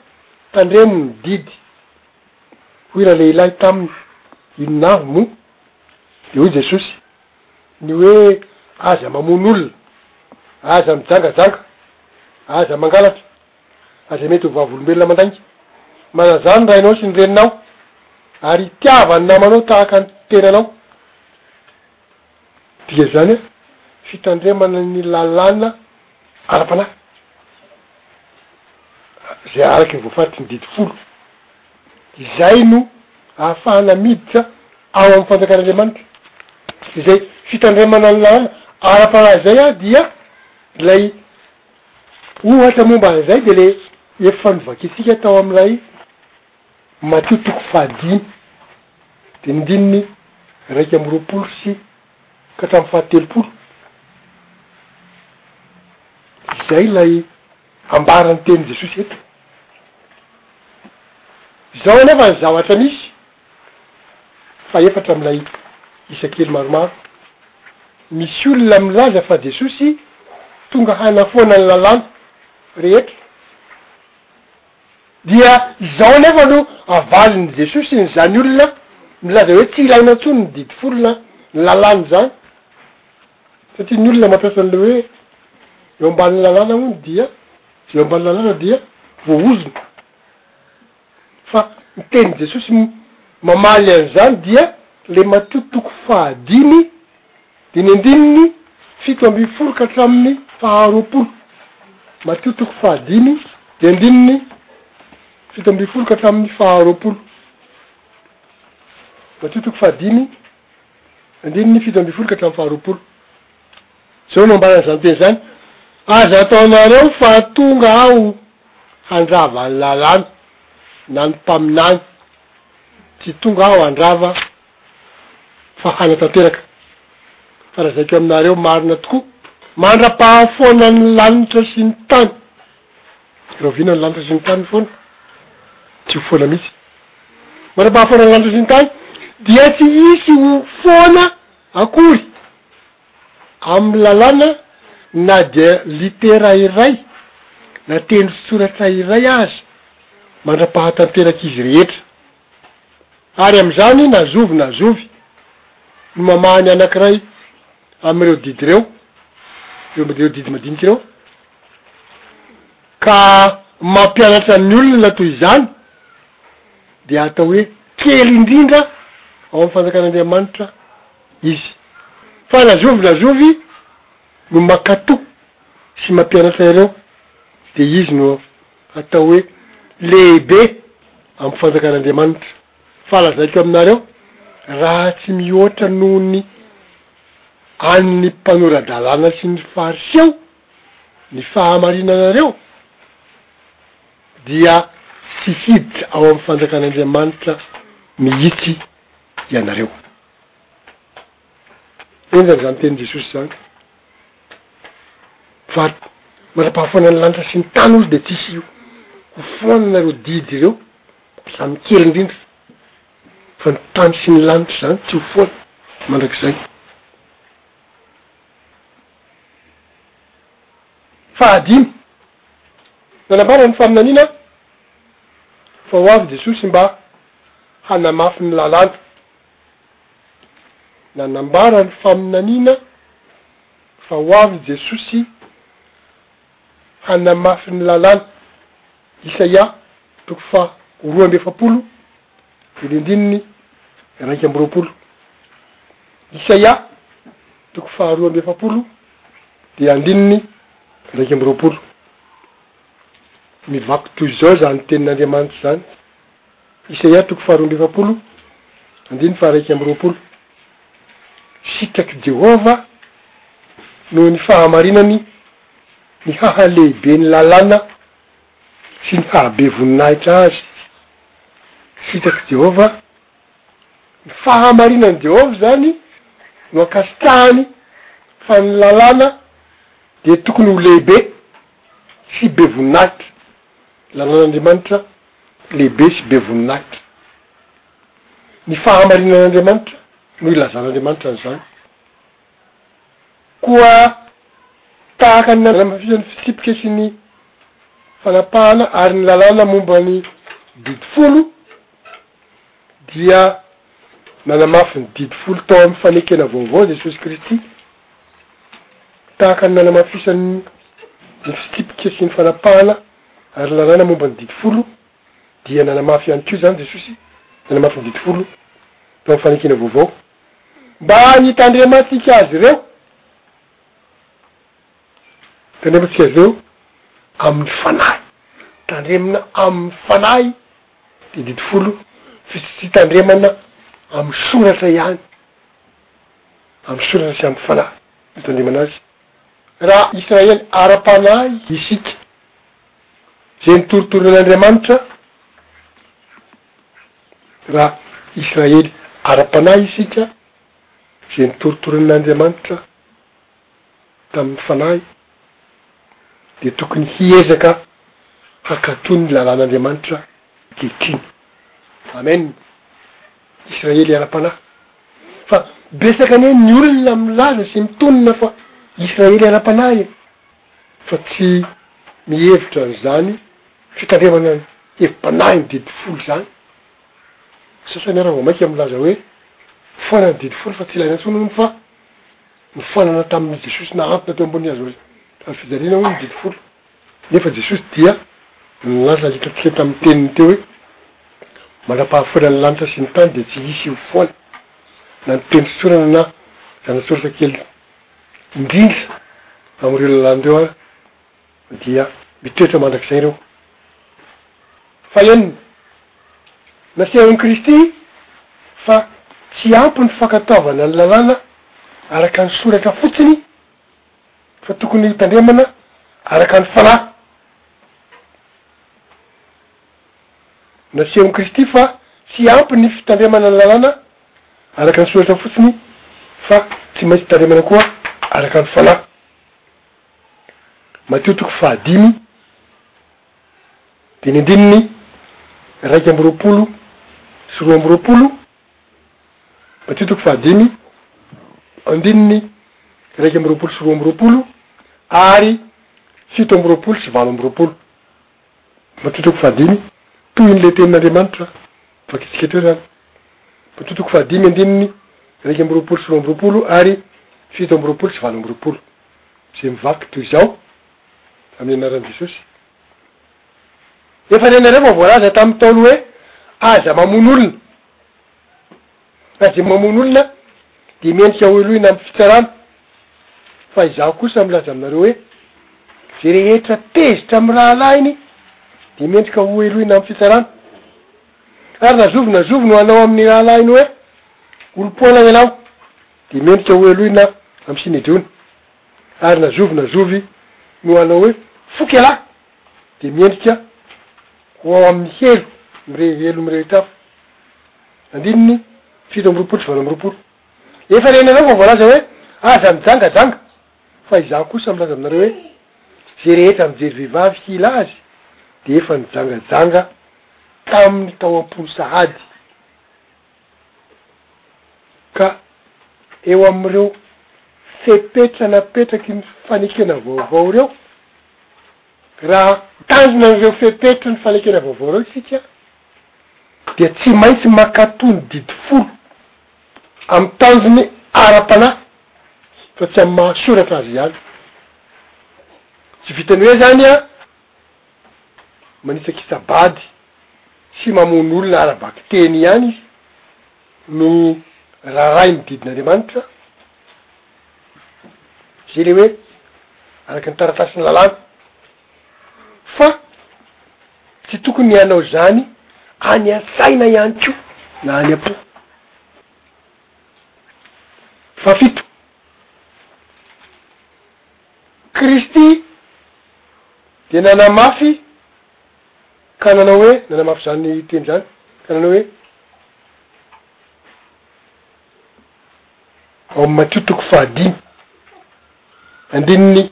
tandremo ny didy. Hoy ralehilahy taminy, Inona avy moa? Dia hoy Jesosy, Ny hoe aza mamono olona, aza mijangajanga, aza mangalatra, aza mety ho vavolombelona mandainga. Manazà ny rainao sy ny reninao, ary itiava ny namanao tahaka ny tenanao. Dikan'izany, fitandremana ny lalàna ara-panahy, izay araka ny voafaritry ny Didy folo. Izay no ahafahana miditra ao amin'ny fanjakan'Andriamanitra. Izay fitandremana ny lalàna ara-panahy izay ary dia ilay ohatra momba an'izay dia ilay efa novakintsika tao amin'ilay Matio toko fahadimy dia ny ndininy iraika amby roapolo sy ka hatramin'ny fahatelopolo. Izay ilay. Ambara ny tenin'i Jesosy eto. Izao anefa ny zavatra misy, fa efatra amin'ilay isa kely maromaro, misy olona milaza fa Jesosy tonga hanafoana ny lalàna rehetra. Dia izao anefa no avalin'i Jesosy an'izany olona milaza hoe tsy ilaina intsony ny didy folo na ny lalàna izany. Satria ny olona mampiasa an'ilay hoe eo ambanin'ny lalàna hono dia eo ambanin'ny lalàna dia voahozona. Fa ny tenin'i Jesosy mamaly an'izany dia ilay Matio toko fahadimy dia ny andininy fito ambin'ny folo ka hatramin'ny faharoapolo. Matio toko fahadimy dia andininy fito ambin'ny folo ka hatramin'ny faharoapolo. Matio toko fahadimy. Andininy fito ambin'ny folo ka hatramin'ny faharoapolo. Izao no ambaran'izany teny izany, Aza ataonareo fa tonga Aho handrava ny lalàna na ny mpaminany, tsy tonga Aho handrava fa hanatanteraka. Fa lazaiko aminareo marina tokoa, mandra-pahafoanan'ny lanitra sy ny tany, Rahoviana ny lanitra sy ny tany foana? Tsy ho foana mihitsy. Manao pahafoana ny lanitra sy ny tany dia tsy hisy ho foana akory amin'ny lalàna na dia litera iray na tendro soratra iray aza mandra-pahatanterak'izy rehetra. Ary amin'izany na zovy na zovy no mamaha ny anankiray amin'ireo didy ireo, ireo didy madinika ireo, Ka mampianatra ny olona toy izany dia atao hoe kely indrindra ao amin'ny fanjakan'Andriamanitra izy. Fa na zovy na zovy no mankatò sy mampianatra ireo dia izy no atao hoe lehibe amin'ny fanjakan'Andriamanitra. Fa lazaiko aminareo, raha tsy mihoatra noho ny an'ny mpanora-dalàna sy ny Fariseo Ny fahamarinanareo dia tsy hiditra ao amin'ny fanjakan'Andriamanitra mihitsy ianareo. Henjana izany tenin'i Jesosy izany fa mandra-pahafoanan'ny lanitra sy ny tany ozy dia tsy hisy hofoanana ireo didy ireo, na ny kely indrindra, fa ny tany sy ny lanitra izany tsy hofoana mandrakizay. Fahadimy, nanambara ny faminaniana fa ho avy Jesosy mba hanamafy ny lalàna. Nanambara ny faminaniana fa ho avy Jesosy hanamafy ny lalàna. Isaia toko faha roa amby efapolo. Eny andininy iraika amby roapolo. Isaia toko faharoa amby efapolo dia andininy iraika amby roapolo. Mivaky toy izao izany tenin'Andriamanitra izany, Isaia toko faharoa amby efapolo andininy faha-iraika amby roapolo, Sitrak'i Jehovah noho ny fahamarinany ny hahalehiben'ny lalàna sy ny fahabe voninahitra Azy. Sitraka Jehovah, ny fahamarinan'i Jehovah izany no ankasitrahany fa ny lalàna dia tokony ho lehibe sy be voninahitra, ny lalàn'Andriamanitra lehibe sy be voninahitra. Ny fahamarinan'Andriamanitra no ilazan'Andriamanitra an'izany. Koa tahaka ny nandramafisan'ny fitsipika sy ny fanapahana ary ny lalàna momba ny didy folo, dia nanamafy ny didy folo tao amin'ny Fanekena Vaovao Jesosy Kristy, tahaka ny nanamafisany ny fitsipika sy ny fanapahana ary ny lalàna momba ny didy folo, dia nanamafy ihany koa izany Jesosy, nanamafy ny didy folo tao amin'ny Fanekena Vaovao. Mba hitandremantsika azy ireo, hitandremantsika azy ireo amin'ny fanahy, tandremina amin'ny fanahy, dia didy folo, fa tsy tandremana amin'ny soratra ihany, amin'ny soratra sy amin'ny fanahy no hitandremana azy, raha Israely ara-panahy isika, izay ny torotoro an'Andriamanitra. Raha Israely ara-panahy isika, izay notoritorin'Andriamanitra tamin'ny fanahy, dia tokony hiezaka hankatò ny lalàn'Andriamanitra ankehitriny. Amen! Israely ara-panahy. Fa betsaka anie ny olona milaza sy mitonona fa Israely ara-panahy e! fa tsy mihevitra an'izany fitandremana ny hevi-panahy ny didy folo izany, ny sasany ary vao mainka milaza hoe foanan'ny didy folo fa tsy ilaina intsony hono fa nifoanana tamin'i Jesosy nahantona teo ambonin'ny hazo hazo fijaliana hono ny didy folo, nefa Jesosy dia nilaza alika kely tamin'ny teniny teo hoe mandra-pahafoana ny lanitra sy ny tany dia tsy hisy hifoana na ny mpitain-tsosorana na zanatsoratra kely. Indrindra amin'ireo lalàn'ireo aho dia mitoetra mandrakizay ireo. Fahenina, Nasehoan'i Kristy fa tsy ampy ny fankatoavana ny lalàna araka ny soratra fotsiny fa tokony hotandremana araka ny fanahy. Nasehon'i Kristy fa tsy ampy ny fitandremana ny lalàna araka ny soratra fotsiny fa tsy maintsy tandremana koa araka ny fanahy, Matio toko fahadimy dimy ambininy iraika amby roapolo sy roa amby roapolo, Matio toko fahadimy andininy iraika amby roapolo sy roa amby roapolo ary fito amby roapolo sy valo amby roapolo. Matsotoko fahadimy, Toy ny le tenin'Andriamanitra, vakitsika teo zany. Matsotoko fahadimy andininy iraika amby roapolo sy roa amby roapolo ary fito amby roapolo sy valo amby roapolo, izay mivaky toy izao, Amin'ny anaran'i Jesosy. Efa renareo fa voalaza tamin'ny Ntaolo hoe, Aza mamono olona. Raha izay mamono olona dia mendrika hohelohina amin'ny fitsarana, fa izaho kosa milaza aminareo hoe, Izay rehetra tezitra amin'ny rahalahiny dia mendrika hohelohina amin'ny fitsarana. Ary raha zovy na zovy no hanao amin'ny rahalahiny hoe, Olom-poana ianao, dia mendrika hohelohina amin'ny Synedriona. Ary na zovy na zovy no hanao hoe, Foko ialahy! dia miendrika ho ao amin'ny helo mire helo mirehitra hafa. Andininy fito amby roapolo sy valo amby roapolo. Efa renareo vao voalaza hoe, Aza mijangajanga, fa Izaho kosa milaza aminareo hoe, Izay rehetra mijery vehivavy hila azy, dia efa nijangajanga taminy tao am-pony sahady. Ka eo amin'ireo fepetra napetraky ny fanekena vaovao ireo, raha mitandrina an'ireo fepetry ny fanekena vaovao ireo isika dia tsy maintsy mankatò ny didy folo amin'ny tanjony ara-panahy fa tsy amin'ny maha soratra azy ihany. Tsy vitan'ny hoe izany an! manitsakitsa-bady sy mamono olona ara-bakiteny ihany izy no rarahin'ny didin'Andriamanitra, izay le hoe araka ny taratasin'ny lalàna, fa tsy tokony hanao izany any an-tsaina ihany koa na any am-po. Fahafito. Kristy dia nanamafy ka nanao hoe, nanamafy izany teny izany ka nanao hoe, ao amin'ny Matio toko fahadimy andininy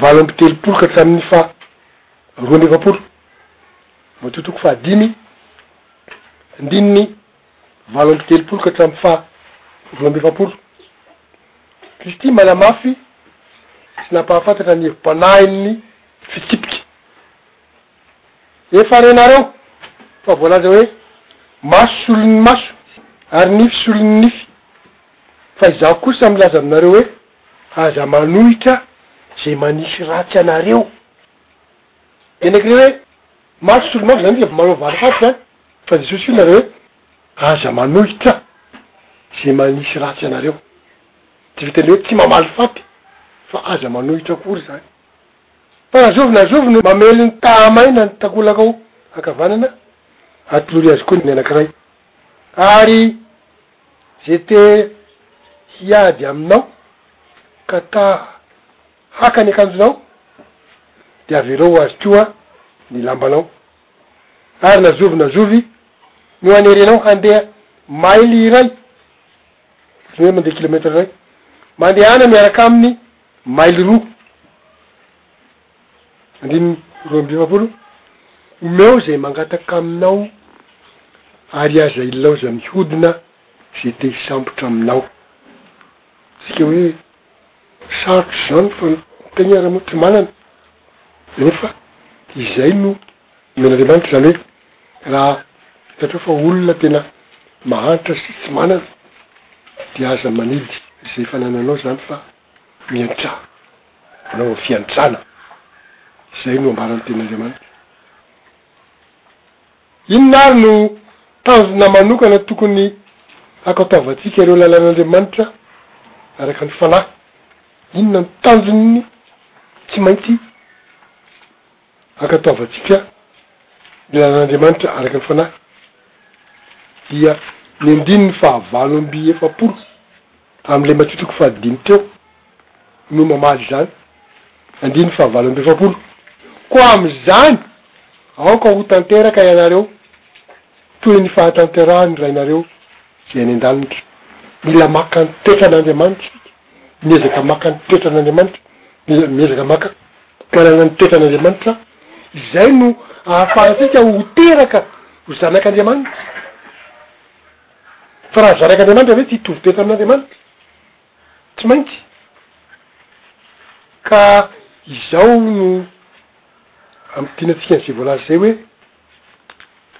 valo amby telopolo ka hatramin'ny faha roa amby efapolo, Matio toko fahadimy andininy. valo amby telopolo ka hatramin'ny faha roa amby efapolo. Kristy manamafy sy nampahafantatra ny hevi-panahiny ny fitsipika. Efa renareo fa voalaza hoe, Maso solon'ny maso, ary nify solon'ny nify. Fa Izaho kosa milaza aminareo hoe, Aza manohitra izay manisy ratsy anareo. Dia ny ankiray hoe, Maro tsy solomaso izany dia manao valifaty izany fa Jesosy hoy nareo hoe aza manohitra izay manisy ratsy anareo. Tsy vitan'ny hoe tsy mamaly faty fa aza manohitra akory izany. Fa raha zovy na zovy no mamely ny tahamaina ny takolakao ankavanana, atolory azy koa ny anankiray. Ary izay te hiady aminao ka taha. Haka ny akanjonao, dia avelao ho azy koa ny lambanao, ary na zovy na zovy no anerenao handeha maily iray, ohatran'ny hoe mandeha kilometra iray, mandehana miaraka aminy maily roa. Andininy roa amby efapolo, Omeo izay mangataka aminao, ary aza ilaozan'ny hodina izay te-hisambotra aminao. Midika hoe. Sarotra izany fa ny tegna raha moa tsy manana de nefa izay no nomen'Andriamanitra izany hoe raha hitantrao fa olona tena mahantra sy tsy manana de aza manidy izay efa anananao izany fa miantrà, anaovao fiantrana, izay no ambaran'ny tenin'Andriamanitra. Inona àry no tanjona manokana tokony hankatoavantsika ireo lalàn'Andriamanitra araka ny fanahy? Inona no tanjony tsy maintsy hankatoavantsika ny lalàn'Andriamanitra araka ny fanahy? Dia ny andininy fahavalo amby efapolo. Tamin'ilay matritriko fahadimy teo no mamaly izany, andininy fahavalo amby efapolo, Koa amin'izany aoka ho tanteraka ianareo toy ny fahatanterahan'ny Rainareo Izay any an-danitra. Mila maka ny toetran'Andriamanitra isika, miezaka maka ny toetran'Andriamanitra, mila miezaka maka manana ny toetran'Andriamanitra, izay no ahafahantsika ho teraka ho zanak'Andriamanitra. Fa raha zanak'Andriamanitra ve tsy hitovy be tamin'Andriamanitra? Tsy maintsy. Ka izao no ampidinantsika an'izay voalaza izay hoe,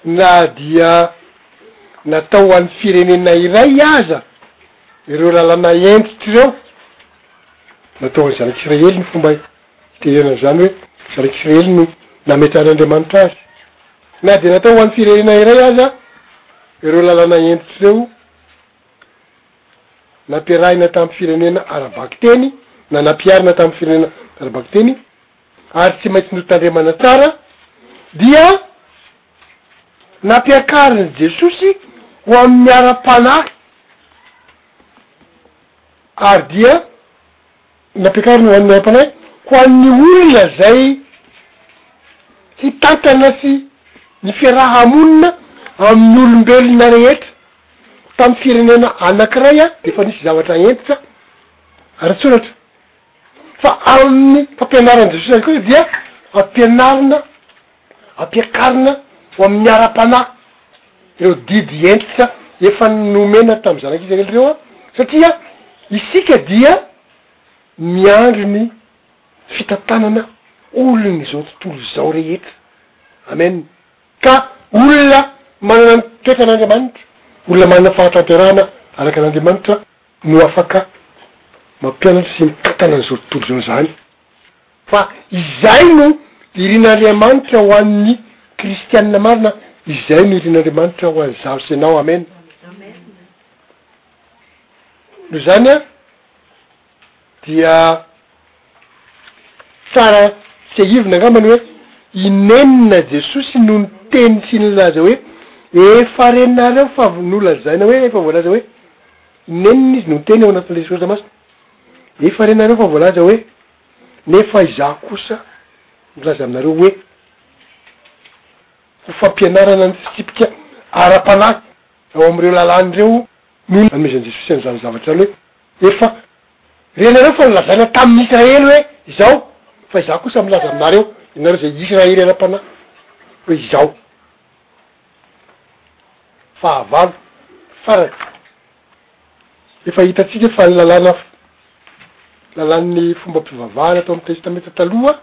na dia natao ho an'ny firenena iray aza ireo lalana hentitra ireo, natao ho an'ny zanak'Israely ny fomba hiterena an'izany hoe, zanak'Israely no nametrahan'Andriamanitra azy, Na dia natao ho an'ny firenena iray aza ireo lalàna hentitra ireo, nampiarahina tamin'ny firenena ara-bakiteny na nampiharina tamin'ny firenena ara-bakiteny ary tsy maintsy notandremana tsara, dia nampiakarin'i Jesosy ho amin'ny ara-panahy ary dia. Nampiakariny ho an'ny ara-panahy, ho an'ny olona izay hitantana sy ny fiaraha-monina amin'ny olombelona rehetra. Tamin'ny firenena anankiray dia efa nisy zavatra hentitra ara-tsoratra, fa amin'ny fampianaran'i Jesosy ihany koa dia ampianarina Ampiakarina ho amin'ny ara-panahy ireo didy hentitra efa nomena tamin'ny Zanak'i Israely ireo, satria isika dia miandry ny fitantanana olon'izao tontolo izao rehetra. Amen. Ka olona manana ny toetran'Andriamanitra, olona manana fahatanterahana araka an'Andriamanitra no afaka mampianatra sy mitantana an'izao tontolo izao izany. Fa izay no irin'Andriamanitra ho an'ny kristianina marina, izay no irin'Andriamanitra ho an'izaho sy ianao. Amena. Noho izany an, dia tsara tsiahivina angamba ny hoe inenina Jesosy no niteny sy nilaza hoe, efa renareo fa nolazaina hoe, efa voalaza hoe, inenina Izy no niteny ao anatin'ilay soratra masina, efa renareo fa voalaza hoe, Nefa izaho kosa milaza aminareo hoe, ho fampianarana ny fitsipika ara-panahy ao amin'ireo lalàny ireo no nanomezan'i Jesosy an'izany zavatra izany hoe, Efa renareo fa nolazaina tamin'ny Israely hoe izao, fa izaho kosa milaza aminareo, ianareo izay Israely ara-panahy, hoe izao. Fahavalo, farany. Efa hitantsika fa ny lalàna, lalàn'ny fombam-pivavahana tao amin'ny Testamenta Taloha,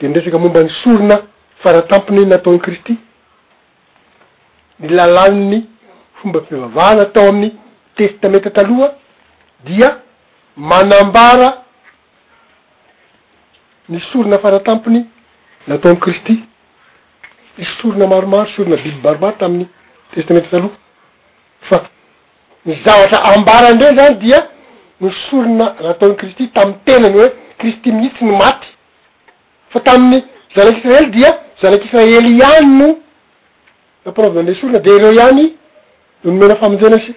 dia niresaka momba ny sorona faratampony nataon'i Kristy. Ny lalàn'ny fombam-pivavahana tao amin'ny Testamenta Taloha dia manambara ny sorona faratampony nataon'i Kristy. Nisy sorona maromaro, sorona biby maromaro tamin'ny Testamenta Taloha. Fa ny zavatra ambarany indray izany dia ny sorona nataon'i Kristy tamin'ny tenany hoe Kristy mihitsy no maty. Fa tamin'ny zanak'Israely dia zanak'Israely ihany no nampanaovina an'ilay sorona dia ireo ihany no nomena famonjena sy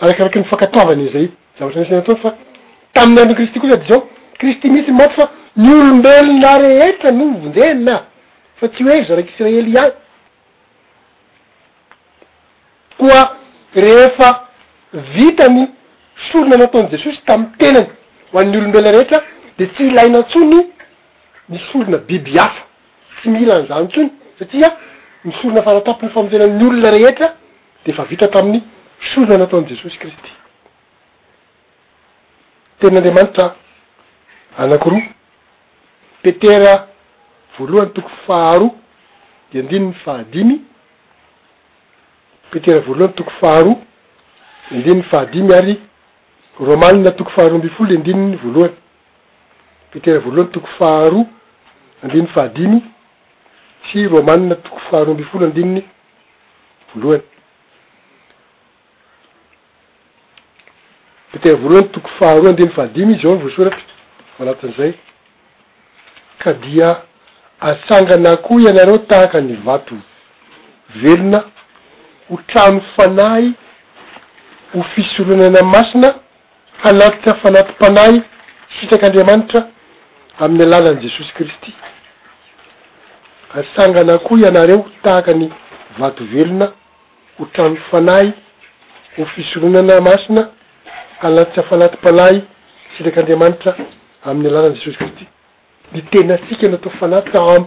arakaraky ny fankatoavana izay zavatra nisy nataony fa tamin'ny andron'i Kristy kosa dia izao Kristy mihitsy no maty fa ny olombelona rehetra no vonjena fa tsy hoe ry zanak'Israely ihany Koa rehefa vita ny sorona nataon'i Jesosy tamin'ny tenany ho an'ny olombelona rehetra dia tsy ilaina intsony ny sorona biby hafa, tsy mila an'izany intsony satria ny sorona fara-tampony famonjena ny olona rehetra dia efa vita tamin'ny sorona nataon'i Jesosy Kristy. Tenin'Andriamanitra anankiroa, Petera voalohany toko faharoa dia andininy fahadimy, Petera voalohany toko faharoa dia andininy fahadimy ary Romana toko faharoa ambin'ny folo dia andininy voalohany. Petera voalohany toko faharoa andininy fahadimy sy Romana toko faharoa ambin'ny folo andininy voalohany. Petera voalohany toko faharoa andininy fahadimy izy ao voasoratra ao anatin'izay, Ka dia atsangana koa ianareo tahaka ny vato velona ho trano fanahy ho fisoronana masina hanatitra fanati-panahy sitrak'Andriamanitra amin'ny alalan'i Jesosy Kristy. Atsangana koa ianareo tahaka ny vato velona. ho trano fanahy, ho fisoronana masina, halatsa fanati-panahy sirak' Andriamanitra amin'ny alalan'i Jesosy Kristy. Ny tenantsika natao fanatitra am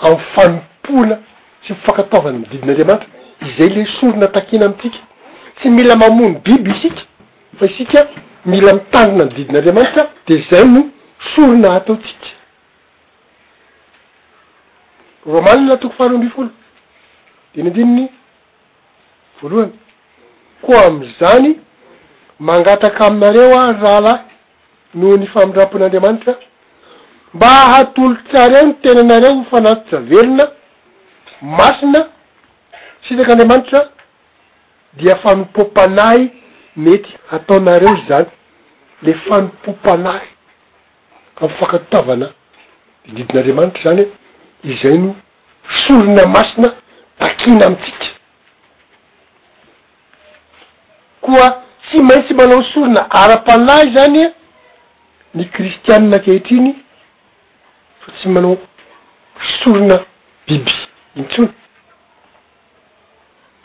amin'ny fanompoana sy fankatoavana ny didin' Andriamanitra, izay ilay sorona takina amintsika. Tsy mila mamono biby isika fa isika mila mitandrina ny didin' Andriamanitra dia izay no sorona ataontsika. Romanina toko faharoa ambin'ny folo, dimy andininy voalohany, Koa amin'izany mangataka aminareo aho, ry rahalahy, noho ny famindram-pon'Andriamanitra, mba hatolotrareo ny tenanareo ho fanatitra velona, masina, sirak'Andriamanitra, dia fanompoam-panahy mety hataonareo izany, le fanompoam-panahy. fankatitavana ny didin'Andriamanitra izany, izay no sorona masina takiana amintsika. Koa tsy maintsy manao sorona ara-panahy izany ny kristianina ankehitriny fa tsy manao sorona biby intsony.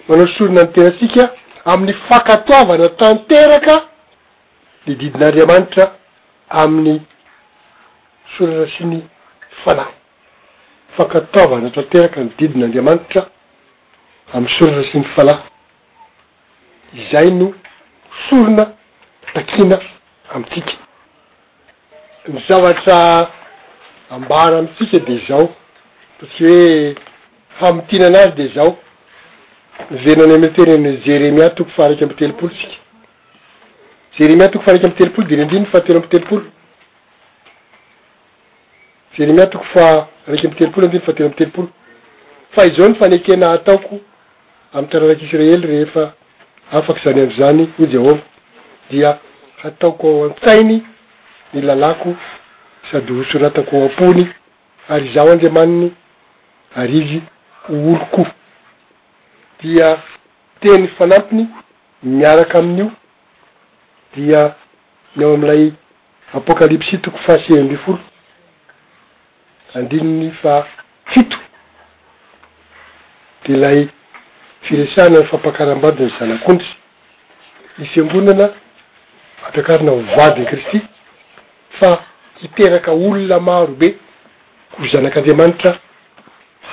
Manao sorona ny tenantsika amin'ny fankatoavana tanteraka ny didin'Andriamanitra amin'ny soratra sy ny fanahy. Fankatoavana tanteraka ny didin'Andriamanitra amin'ny soratra sy ny fanahy. Izay no sorona takiana amintsika. Ny zavatra ambara amintsika dia izao, fa tsy hoe hamintinana azy dia izao, miverina any amin'ny tenin'i Jeremia toko faha iraika amby telopolo isika. Jeremia toko faha-iraika amby telopolo diny andininy fahatelo amby telopolo Jeremia toko faha-iraika amby telopolo andininy fahatelo amby telopolo Fa izao ny fanekena hataoko amin'ny taranak'i Isiraely rehefa afaka izany andro izany, hoy Jehovah, dia hataoko ao an-tsainy ny lalàko sady hosoratako ao am-pony, ary Izaho Andriamaniny, ary izy ho oloko. Dia teny fanampiny Miaraka amin'io dia ny ao amin'ilay Apokalypsy toko faha sivy ambin'ny folo andininy faha fito dia ilay firesahana ny fampakaram-bady ny Zanak'ondry, ny Fiangonana ampakarin aho ho vadin'i Kristy fa hiteraka olona maro be ho zanak'Andriamanitra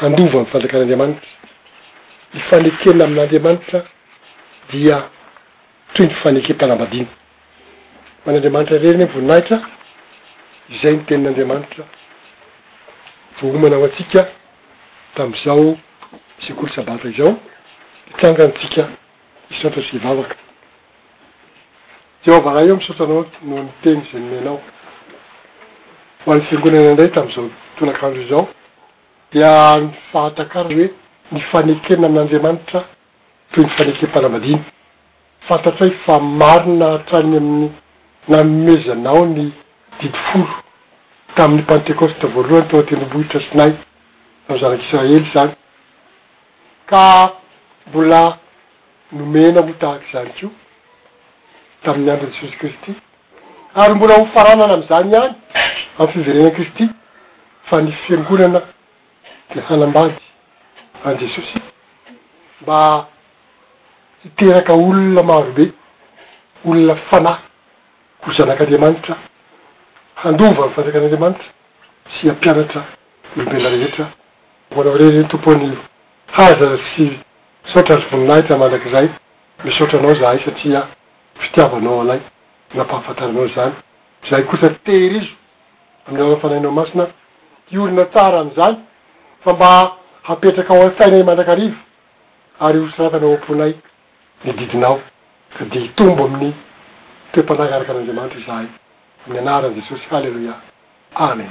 handova ny fanjakan'Andriamanitra, hifanekena amin'Andriamanitra. dia toy ny fanekempanambadiana. Ho an'Andriamanitra irery ny voninahitra, izay ny tenin'Andriamanitra voaomana ho antsika tamin'izao sekoly sabata izao hitsangantsika hisaotra sy hivavaka. Jehovah Ray ô, misaotra Anao noho ny Teny izay nomenao ho an'ny Fiangonana indray tamin'izao tolakandro izao, dia ny fahatakarana hoe ny fanekena an'Andriamanitra, toy ny fanekempanambadiana. Fantatray fa marina hatrany amin'ny nanomezanao ny didy folo tamin'ny Pantekosta voalohany tao an-tendrombohitra Sinay, tamin'ny zanak'Israely izany, ka mbola nomena ho tahaka izany koa tamin'ny andron'i Jesosy Kristy, ary mbola hofaranana amin'izany ihany amin'ny fiverenan'i Kristy, fa ny Fiangonana. dia hanambady an'i Jesosy mba hiteraka olona marobe, olona fanahy ho zanak'Andriamanitra, handova ny fanjakan'Andriamanitra sy hampianatra ny olombelona rehetra ho anao irery ny Tompo anio. Haza sy saotra ary voninahitra mandrakizay, misaotra anao zahay satria fitiavanao anay nampahafantaranao izany, zahay kosa tehirizo amin'ny alalan'ny fanahinao masina hiorina tsara amin'izany fa mba hapetraka ao amin'ny sainay mandrakariva ary hosoratana ao am-ponay ny didinao ka dia hitombo amin'ny toe-panahy araka an'Andriamanitra izahay amin'ny anaran'i Jesosy haleloia amen.